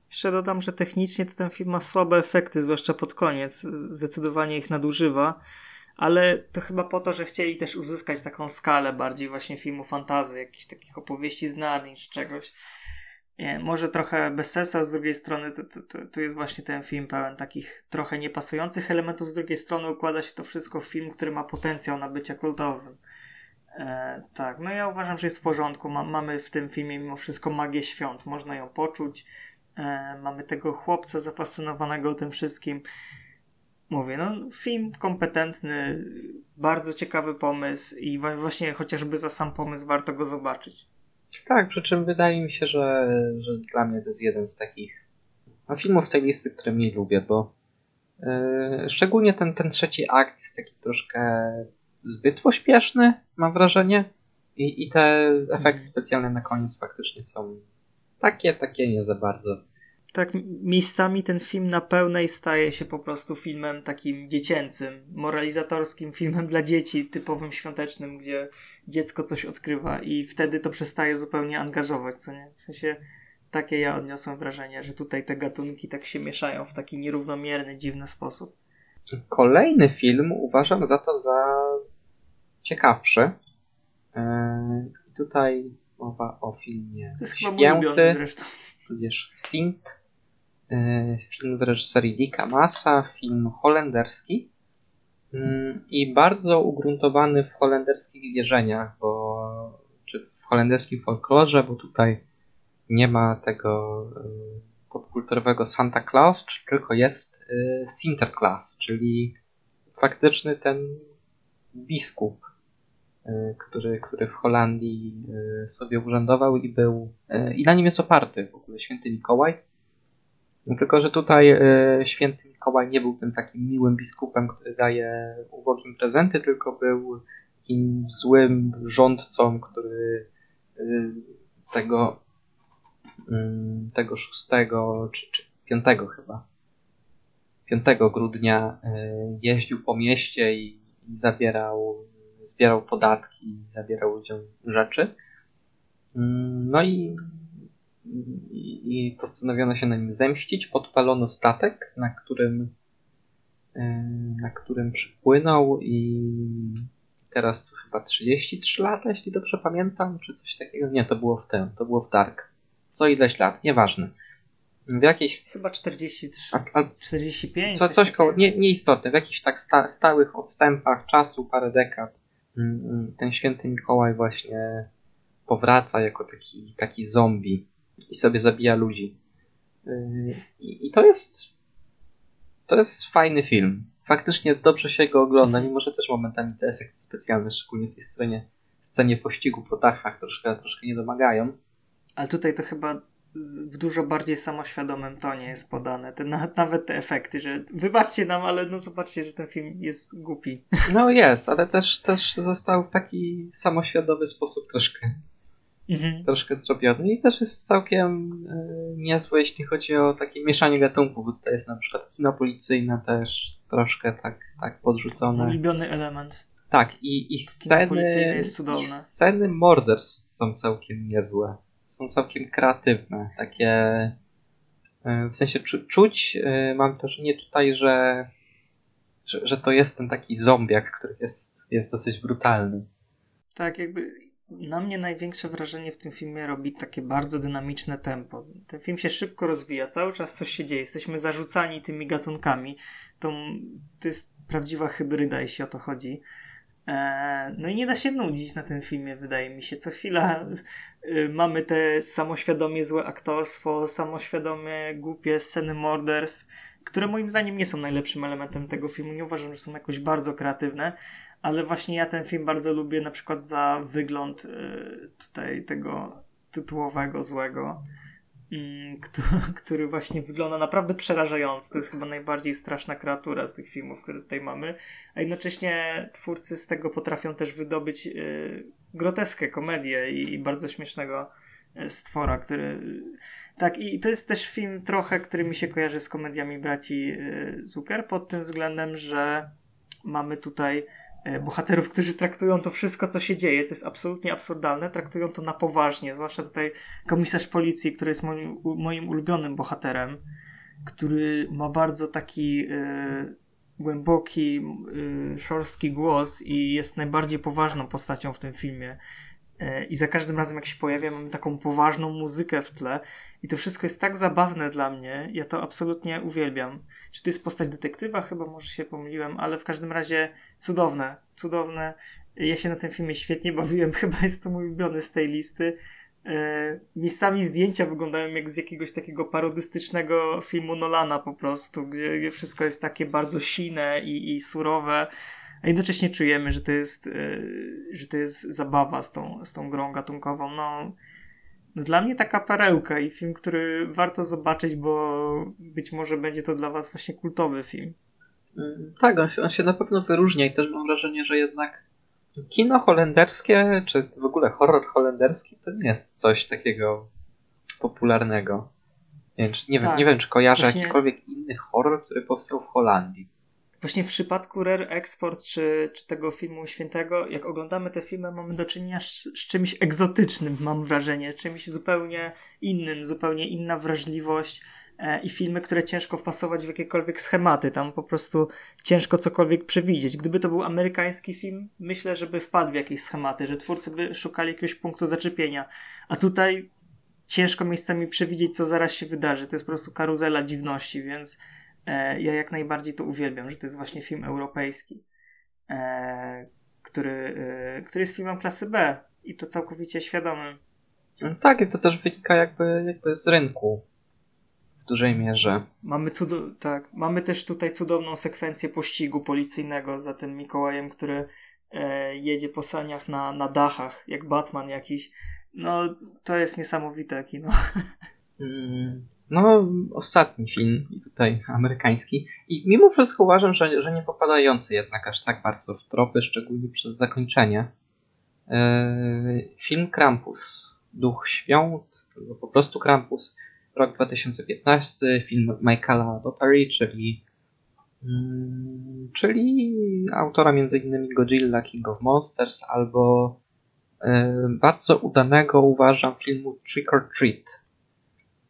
Jeszcze dodam, że technicznie ten film ma słabe efekty, zwłaszcza pod koniec. Zdecydowanie ich nadużywa, ale to chyba po to, że chcieli też uzyskać taką skalę bardziej właśnie filmu fantazy, jakichś takich opowieści z czy czegoś. Nie, może trochę bez sensu, z drugiej strony to, to, to, jest właśnie ten film pełen takich trochę niepasujących elementów, z drugiej strony układa się to wszystko w film, który ma potencjał na bycie kultowym. E, tak, no ja uważam, że jest w porządku. Ma, mamy w tym filmie mimo wszystko magię świąt, można ją poczuć. E, mamy tego chłopca zafascynowanego tym wszystkim. Mówię, no film kompetentny, bardzo ciekawy pomysł i właśnie chociażby za sam pomysł warto go zobaczyć. Tak, przy czym wydaje mi się, że, że dla mnie to jest jeden z takich no, filmów z tej listy, które mniej lubię, bo yy, szczególnie ten, ten trzeci akt jest taki troszkę zbyt pośpieszny, mam wrażenie. I, i te efekty mhm. specjalne na koniec faktycznie są takie, takie nie za bardzo tak miejscami ten film na pełnej staje się po prostu filmem takim dziecięcym, moralizatorskim filmem dla dzieci, typowym świątecznym, gdzie dziecko coś odkrywa i wtedy to przestaje zupełnie angażować, co nie? W sensie takie ja odniosłem wrażenie, że tutaj te gatunki tak się mieszają w taki nierównomierny, dziwny sposób. Kolejny film uważam za to za ciekawszy. Yy, tutaj mowa o filmie To jest chyba mój ulubiony zresztą. Tudzież Sint E, film w reżyserii Dicka Massa, film holenderski mm, i bardzo ugruntowany w holenderskich wierzeniach, bo czy w holenderskim folklorze, bo tutaj nie ma tego e, popkulturowego Santa Claus, czy tylko jest Sinterklaas, czyli faktyczny ten biskup, który, który w Holandii sobie urzędował i był, i na nim jest oparty w ogóle święty Mikołaj. No tylko, że tutaj e, święty Mikołaj nie był tym takim miłym biskupem, który daje ubogim prezenty, tylko był takim złym rządcą, który e, tego, mm, tego 6 czy, czy 5 chyba 5 grudnia e, jeździł po mieście i, i zabierał, zbierał podatki, zabierał ludziom rzeczy. Mm, no i i postanowiono się na nim zemścić. Podpalono statek, na którym, e, na którym przypłynął i teraz co chyba 33 lata, jeśli dobrze pamiętam, czy coś takiego. Nie, to było w tym, to było w Dark. Co ileś lat, nieważne. W jakiejś... Chyba 43, a, a, 45. Co, coś koło, nie, nieistotne, w jakichś tak sta, stałych odstępach czasu, parę dekad, mm, mm, ten święty Mikołaj właśnie powraca jako taki, taki zombie i sobie zabija ludzi. Yy, I, I, to jest. To jest fajny film. Faktycznie dobrze się go ogląda, mimo że też momentami te efekty specjalne, szczególnie w tej scenie, scenie pościgu po dachach, troszkę, troszkę nie domagają. Ale tutaj to chyba w dużo bardziej samoświadomym tonie jest podane. Te, nawet te efekty, że wybaczcie nam, ale no zobaczcie, że ten film jest głupi. No jest, ale też, też został w taki samoświadomy sposób troszkę mhm. troszkę zrobiony i też jest całkiem y, niezłe, jeśli chodzi o takie mieszanie gatunków, bo tutaj jest na przykład kino policyjne też troszkę tak, tak podrzucone. Ulubiony element. Tak, i, i sceny. I sceny morderstw są całkiem niezłe. Są całkiem kreatywne. Takie y, w sensie czu, czuć, y, mam wrażenie tutaj, że, że, że to jest ten taki zombiak, który jest, jest dosyć brutalny. Tak, jakby na mnie największe wrażenie w tym filmie robi takie bardzo dynamiczne tempo. Ten film się szybko rozwija, cały czas coś się dzieje, jesteśmy zarzucani tymi gatunkami. To, to jest prawdziwa hybryda, jeśli o to chodzi. Eee, no i nie da się nudzić na tym filmie, wydaje mi się. Co chwila y, mamy te samoświadomie złe aktorstwo, samoświadomie głupie sceny morderstw. które moim zdaniem nie są najlepszym elementem tego filmu. Nie uważam, że są jakoś bardzo kreatywne, ale właśnie ja ten film bardzo lubię na przykład za wygląd y, tutaj tego tytułowego złego, mm, który właśnie wygląda naprawdę przerażająco. To jest chyba najbardziej straszna kreatura z tych filmów, które tutaj mamy. A jednocześnie twórcy z tego potrafią też wydobyć y, groteskę komedię i, i bardzo śmiesznego y, stwora, który. Tak, i to jest też film trochę, który mi się kojarzy z komediami braci Zucker pod tym względem, że mamy tutaj bohaterów, którzy traktują to wszystko, co się dzieje, co jest absolutnie absurdalne, traktują to na poważnie. Zwłaszcza tutaj komisarz policji, który jest moim, moim ulubionym bohaterem, który ma bardzo taki e, głęboki, e, szorstki głos i jest najbardziej poważną postacią w tym filmie. E, I za każdym razem, jak się pojawia, mam taką poważną muzykę w tle. I to wszystko jest tak zabawne dla mnie. Ja to absolutnie uwielbiam. Czy to jest postać detektywa? Chyba może się pomyliłem, ale w każdym razie cudowne. Cudowne. Ja się na tym filmie świetnie bawiłem. Chyba jest to mój ulubiony z tej listy. E, miejscami zdjęcia wyglądają jak z jakiegoś takiego parodystycznego filmu Nolana po prostu, gdzie, wszystko jest takie bardzo sine i, i surowe a jednocześnie czujemy, że to jest, yy, że to jest zabawa z tą, z tą grą gatunkową. No, no, dla mnie taka perełka i film, który warto zobaczyć, bo być może będzie to dla was właśnie kultowy film. Mm, tak, on się, on się na pewno wyróżnia i też mam wrażenie, że jednak kino holenderskie, czy w ogóle horror holenderski, to nie jest coś takiego popularnego. Nie, nie, tak. wiem, nie wiem, czy kojarzę Właśnie... jakikolwiek inny horror, który powstał w Holandii. Właśnie w przypadku Rare Export czy, czy tego filmu Świętego, jak oglądamy te filmy, mamy do czynienia z, z czymś egzotycznym, mam wrażenie, czymś zupełnie innym, zupełnie inna wrażliwość e, i filmy, które ciężko wpasować w jakiekolwiek schematy. Tam po prostu ciężko cokolwiek przewidzieć. Gdyby to był amerykański film, myślę, że by wpadł w jakieś schematy, że twórcy by szukali jakiegoś punktu zaczepienia. A tutaj ciężko miejscami przewidzieć, co zaraz się wydarzy. To jest po prostu karuzela dziwności, więc ja jak najbardziej to uwielbiam, że to jest właśnie film europejski, e, który, e, który jest filmem klasy B i to całkowicie świadomym. No tak, i to też wynika jakby, jakby z rynku w dużej mierze. Mamy, cud- tak, mamy też tutaj cudowną sekwencję pościgu policyjnego za tym Mikołajem, który e, jedzie po saniach na, na dachach, jak Batman jakiś. No, to jest niesamowite kino. Mm, no, ostatni film tutaj amerykański. I mimo wszystko uważam, że, że nie popadający jednak aż tak bardzo w tropy, szczególnie przez zakończenie. Yy, film Krampus, Duch Świąt, albo po prostu Krampus, rok 2015, film Michaela Dotary, czyli, yy, czyli autora m.in. Godzilla, King of Monsters, albo yy, bardzo udanego uważam filmu Trick or Treat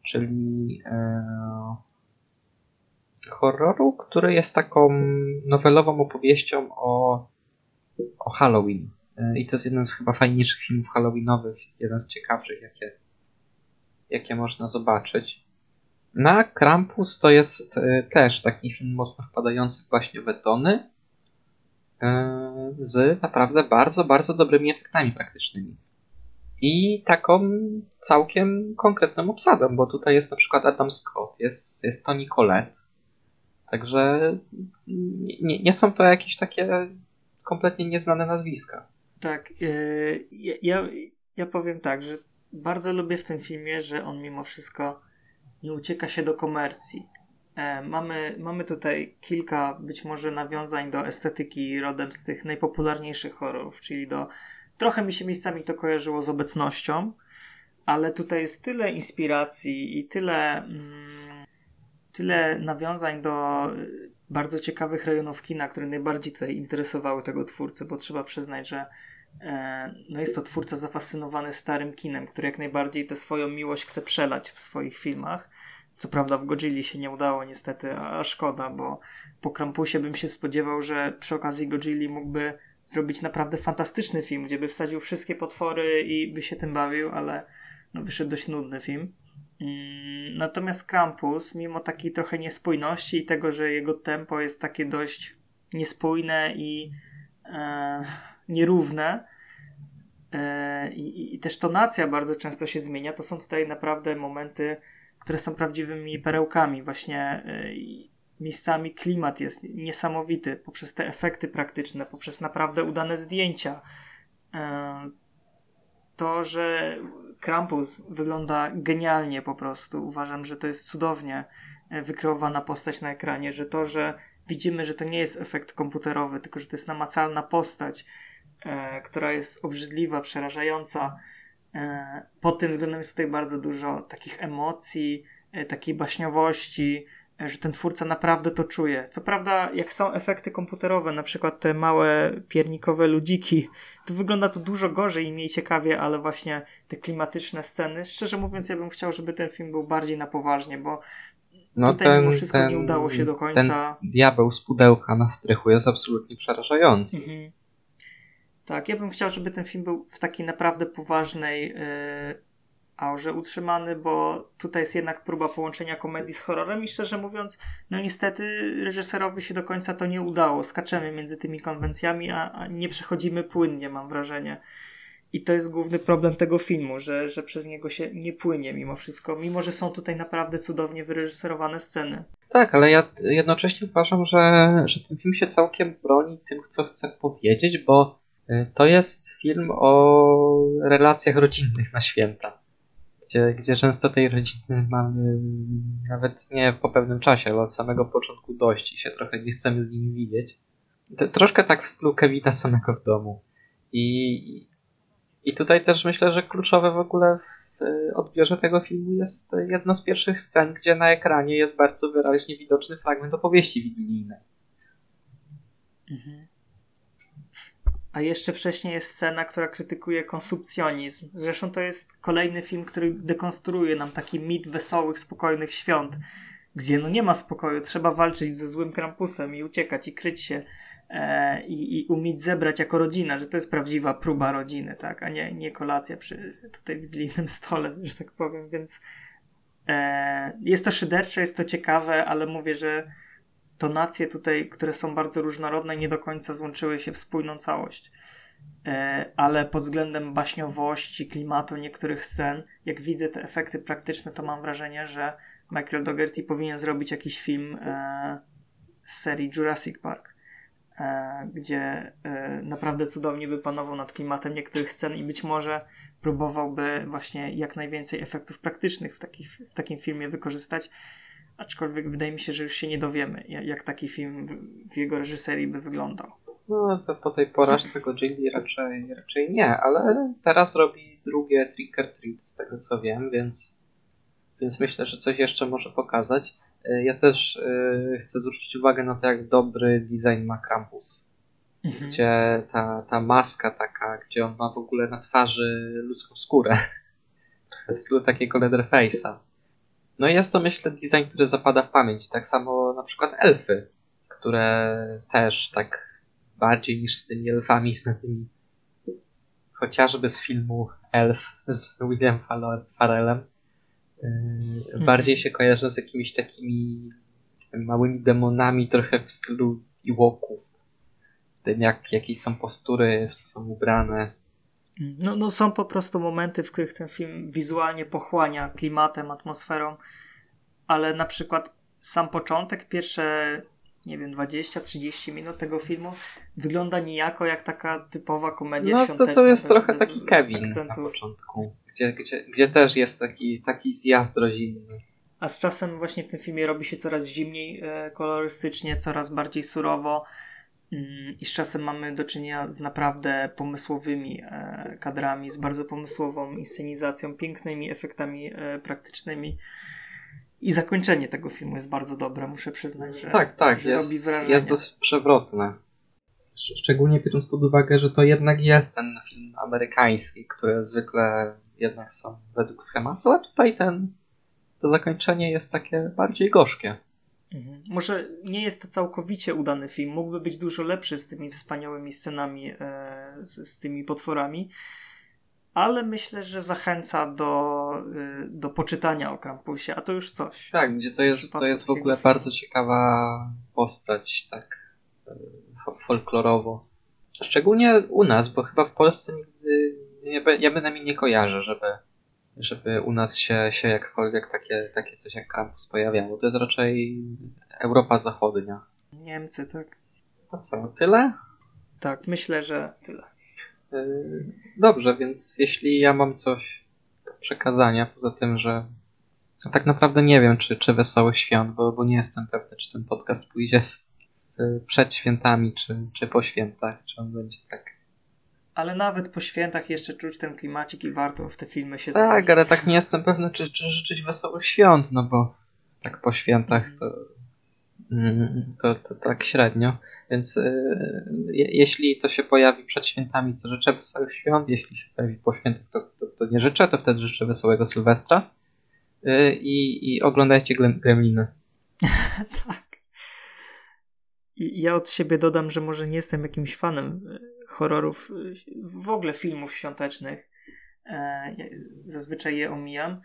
czyli e, horroru, który jest taką nowelową opowieścią o, o Halloween. E, I to jest jeden z chyba fajniejszych filmów halloweenowych, jeden z ciekawszych, jakie, jakie można zobaczyć. Na Krampus to jest e, też taki film mocno wpadający właśnie w etony z naprawdę bardzo, bardzo dobrymi efektami praktycznymi i taką całkiem konkretną obsadą, bo tutaj jest na przykład Adam Scott, jest, jest Tony Collette. Także nie, nie są to jakieś takie kompletnie nieznane nazwiska. Tak, yy, ja, ja powiem tak, że bardzo lubię w tym filmie, że on mimo wszystko nie ucieka się do komercji. E, mamy, mamy tutaj kilka być może nawiązań do estetyki rodem z tych najpopularniejszych horrorów, czyli do Trochę mi się miejscami to kojarzyło z obecnością, ale tutaj jest tyle inspiracji i tyle, mm, tyle nawiązań do bardzo ciekawych rejonów kina, które najbardziej tutaj interesowały tego twórcę, bo trzeba przyznać, że e, no jest to twórca zafascynowany starym kinem, który jak najbardziej tę swoją miłość chce przelać w swoich filmach. Co prawda w Godzilli się nie udało niestety, a szkoda, bo po Krampusie bym się spodziewał, że przy okazji Godzilli mógłby zrobić naprawdę fantastyczny film, gdzie by wsadził wszystkie potwory i by się tym bawił, ale no, wyszedł dość nudny film. Mm, natomiast Krampus, mimo takiej trochę niespójności i tego, że jego tempo jest takie dość niespójne i e, nierówne, e, i, i, też tonacja bardzo często się zmienia, to są tutaj naprawdę momenty, które są prawdziwymi perełkami. Właśnie e, miejscami klimat jest niesamowity poprzez te efekty praktyczne, poprzez naprawdę udane zdjęcia. E, to, że Krampus wygląda genialnie po prostu. Uważam, że to jest cudownie e, wykreowana postać na ekranie, że to, że widzimy, że to nie jest efekt komputerowy, tylko że to jest namacalna postać, e, która jest obrzydliwa, przerażająca. Pod tym względem jest tutaj bardzo dużo takich emocji, takiej baśniowości, że ten twórca naprawdę to czuje. Co prawda, jak są efekty komputerowe, na przykład te małe piernikowe ludziki, to wygląda to dużo gorzej i mniej ciekawie, ale właśnie te klimatyczne sceny, szczerze mówiąc, ja bym chciał, żeby ten film był bardziej na poważnie, bo no tutaj ten, mimo wszystko ten, nie udało się do końca. Ten diabeł z pudełka na strychu jest absolutnie przerażający. Mhm. Tak, ja bym chciał, żeby ten film był w takiej naprawdę poważnej yy, aurze utrzymany, bo tutaj jest jednak próba połączenia komedii z horrorem i szczerze mówiąc, no niestety reżyserowi się do końca to nie udało. Skaczemy między tymi konwencjami, a, a nie przechodzimy płynnie, mam wrażenie. I to jest główny problem tego filmu, że, że przez niego się nie płynie mimo wszystko, mimo że są tutaj naprawdę cudownie wyreżyserowane sceny. Tak, ale ja jednocześnie uważam, że, że ten film się całkiem broni tym, co chce powiedzieć, bo y, to jest film o relacjach rodzinnych na święta. Gdzie, gdzie często tej rodziny mamy nawet nie po pewnym czasie, ale od samego początku dość i się trochę nie chcemy z nimi widzieć. To, troszkę tak w stylu Kevina samego w domu. I, i tutaj też myślę, że kluczowe w ogóle w odbiorze tego filmu jest jedna z pierwszych scen, gdzie na ekranie jest bardzo wyraźnie widoczny fragment opowieści wigilijnej. Mhm. A jeszcze wcześniej jest scena, która krytykuje konsumpcjonizm. Zresztą to jest kolejny film, który dekonstruuje nam taki mit wesołych, spokojnych świąt, gdzie no nie ma spokoju, trzeba walczyć ze złym krampusem i uciekać i kryć się e, i, i umieć zebrać jako rodzina, że to jest prawdziwa próba rodziny, tak, a nie, nie kolacja przy tutaj wigilijnym stole, że tak powiem, więc e, jest to szydercze, jest to ciekawe, ale mówię, że tonacje tutaj, które są bardzo różnorodne, nie do końca złączyły się w spójną całość. E, ale pod względem baśniowości, klimatu niektórych scen, jak widzę te efekty praktyczne, to mam wrażenie, że Michael Dougherty powinien zrobić jakiś film e, z serii Jurassic Park E, gdzie naprawdę cudownie by panował nad klimatem niektórych scen i być może próbowałby właśnie jak najwięcej efektów praktycznych w, taki, w takim filmie wykorzystać. Aczkolwiek wydaje mi się, że już się nie dowiemy, jak taki film w jego reżyserii by wyglądał. No to po tej porażce Godzilli raczej, raczej nie, ale teraz robi drugie Trick or Treat z tego co wiem, więc, więc myślę, że coś jeszcze może pokazać. E, ja też e, chcę zwrócić uwagę na to, jak dobry design ma Krampus. Mhm. Gdzie ta, ta maska taka, gdzie on ma w ogóle na twarzy ludzką skórę. w stylu takiego Leatherface'a. No i jest to, myślę, design, który zapada w pamięć. Tak samo na przykład elfy, które też tak bardziej niż z tymi elfami znanymi chociażby z filmu Elf z William Farrellem Mhm. Bardziej się kojarzą z jakimiś takimi małymi demonami, trochę w stylu Iwoków. Tym, jak, jakie są postury, w co są ubrane. No, no są po prostu momenty, w których ten film wizualnie pochłania klimatem, atmosferą, ale na przykład sam początek, pierwsze nie wiem, 20-30 minut tego filmu wygląda niejako jak taka typowa komedia no, świąteczna. No to, to jest trochę taki Kevin akcentu. na początku, gdzie, gdzie, gdzie też jest taki, taki zjazd rodzinny. A z czasem właśnie w tym filmie robi się coraz zimniej e, kolorystycznie, coraz bardziej surowo i z czasem mamy do czynienia z naprawdę pomysłowymi e, kadrami, z bardzo pomysłową inscenizacją, pięknymi efektami e, praktycznymi. I zakończenie tego filmu jest bardzo dobre, muszę przyznać, że, tak, tak, że jest, robi wrażenie. Jest dosyć przewrotne. Szczególnie biorąc pod uwagę, że to jednak jest ten film amerykański, które zwykle jednak są według schematu, a tutaj ten, to zakończenie jest takie bardziej gorzkie. Mhm. Może nie jest to całkowicie udany film, mógłby być dużo lepszy z tymi wspaniałymi scenami, e, z, z tymi potworami, ale myślę, że zachęca do, y, do poczytania o Krampusie, a to już coś. Tak, gdzie to jest, to jest w ogóle filmu. bardzo ciekawa postać, tak y, folklorowo. Szczególnie u nas, bo chyba w Polsce nigdy, nie, ja bynajmniej nie kojarzę, żeby, żeby u nas się, się jakkolwiek takie, takie coś jak Krampus pojawiało. To jest raczej Europa Zachodnia. Niemcy, tak. A co, tyle? Tak, myślę, że tyle. Yy, dobrze, więc jeśli ja mam coś do przekazania, poza tym, że no tak naprawdę nie wiem, czy, czy Wesołych Świąt, bo, bo nie jestem pewny, czy ten podcast pójdzie przed świętami, czy, czy po świętach, czy on będzie tak. Ale nawet po świętach jeszcze czuć ten klimacik i warto w te filmy się Tak, ale tak nie jestem pewny, czy, czy życzyć Wesołych Świąt, no bo tak po świętach to, mm, to, to tak średnio. Więc y, jeśli to się pojawi przed świętami, to życzę wesołych świąt. Jeśli się pojawi po świętach, to, to, to nie życzę, to wtedy życzę wesołego Sylwestra. Y, I, i oglądajcie Gremliny. tak. I ja od siebie dodam, że może nie jestem jakimś fanem y, horrorów, y, w ogóle filmów świątecznych. E, zazwyczaj je omijam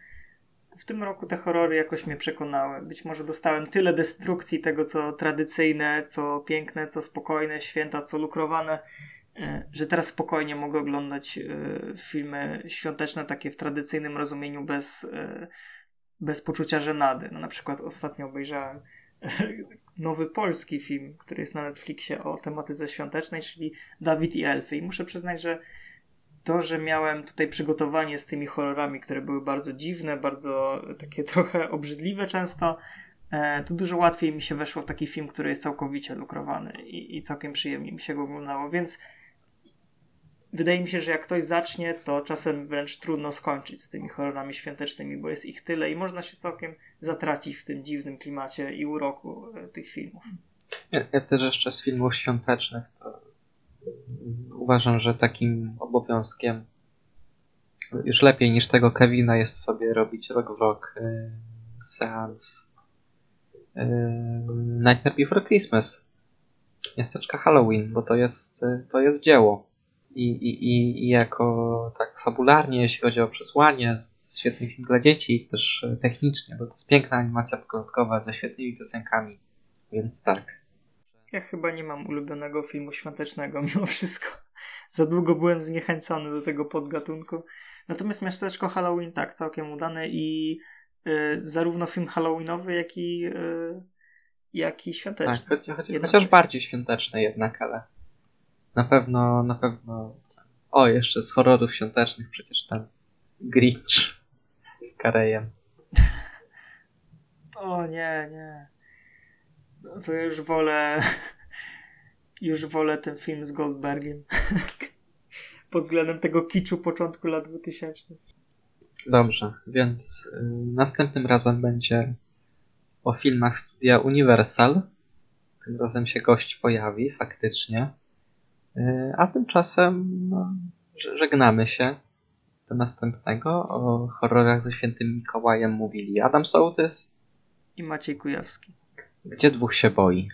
w tym roku te horrory jakoś mnie przekonały. Być może dostałem tyle destrukcji tego, co tradycyjne, co piękne, co spokojne, święta, co lukrowane, e, że teraz spokojnie mogę oglądać e, filmy świąteczne, takie w tradycyjnym rozumieniu, bez, bez poczucia żenady. No, na przykład ostatnio obejrzałem nowy polski film, który jest na Netflixie o tematyce świątecznej, czyli Dawid i Elfy. I muszę przyznać, że to, że miałem tutaj przygotowanie z tymi horrorami, które były bardzo dziwne, bardzo takie trochę obrzydliwe często, e, to dużo łatwiej mi się weszło w taki film, który jest całkowicie lukrowany i, i całkiem przyjemnie mi się go oglądało, więc wydaje mi się, że jak ktoś zacznie, to czasem wręcz trudno skończyć z tymi horrorami świątecznymi, bo jest ich tyle i można się całkiem zatracić w tym dziwnym klimacie i uroku e, tych filmów. Ja, ja też jeszcze z filmów świątecznych to uważam, że takim obowiązkiem już lepiej niż tego Kevina jest sobie robić rok w rok yy, seans yy, Nightmare Before Christmas. Miasteczka Halloween, bo to jest, to jest dzieło. I, i, I jako tak fabularnie, jeśli chodzi o przesłanie, świetny film dla dzieci, też technicznie, bo to jest piękna animacja pokolotkowa ze świetnymi piosenkami, więc tak. Ja chyba nie mam ulubionego filmu świątecznego mimo wszystko. Za długo byłem zniechęcony do tego podgatunku. Natomiast Miasteczko Halloween tak, całkiem udane i y, zarówno film Halloweenowy, jak i, y, jak i świąteczny. Tak, chociaż, chociaż bardziej świąteczny jednak, ale na pewno, na pewno o, jeszcze z horrorów świątecznych przecież ten Grinch z Karejem. o nie, nie. No to już wolę. Już wolę ten film z Goldbergiem. Pod względem tego kiczu początku lat 2000. Dobrze, więc y, następnym razem będzie o filmach studia Universal. Tym razem się gość pojawi faktycznie. Y, a tymczasem no, żegnamy się do następnego. O horrorach ze świętym Mikołajem mówili Adam Sołtys i Maciej Kujawski. Gdzie dwóch się boi?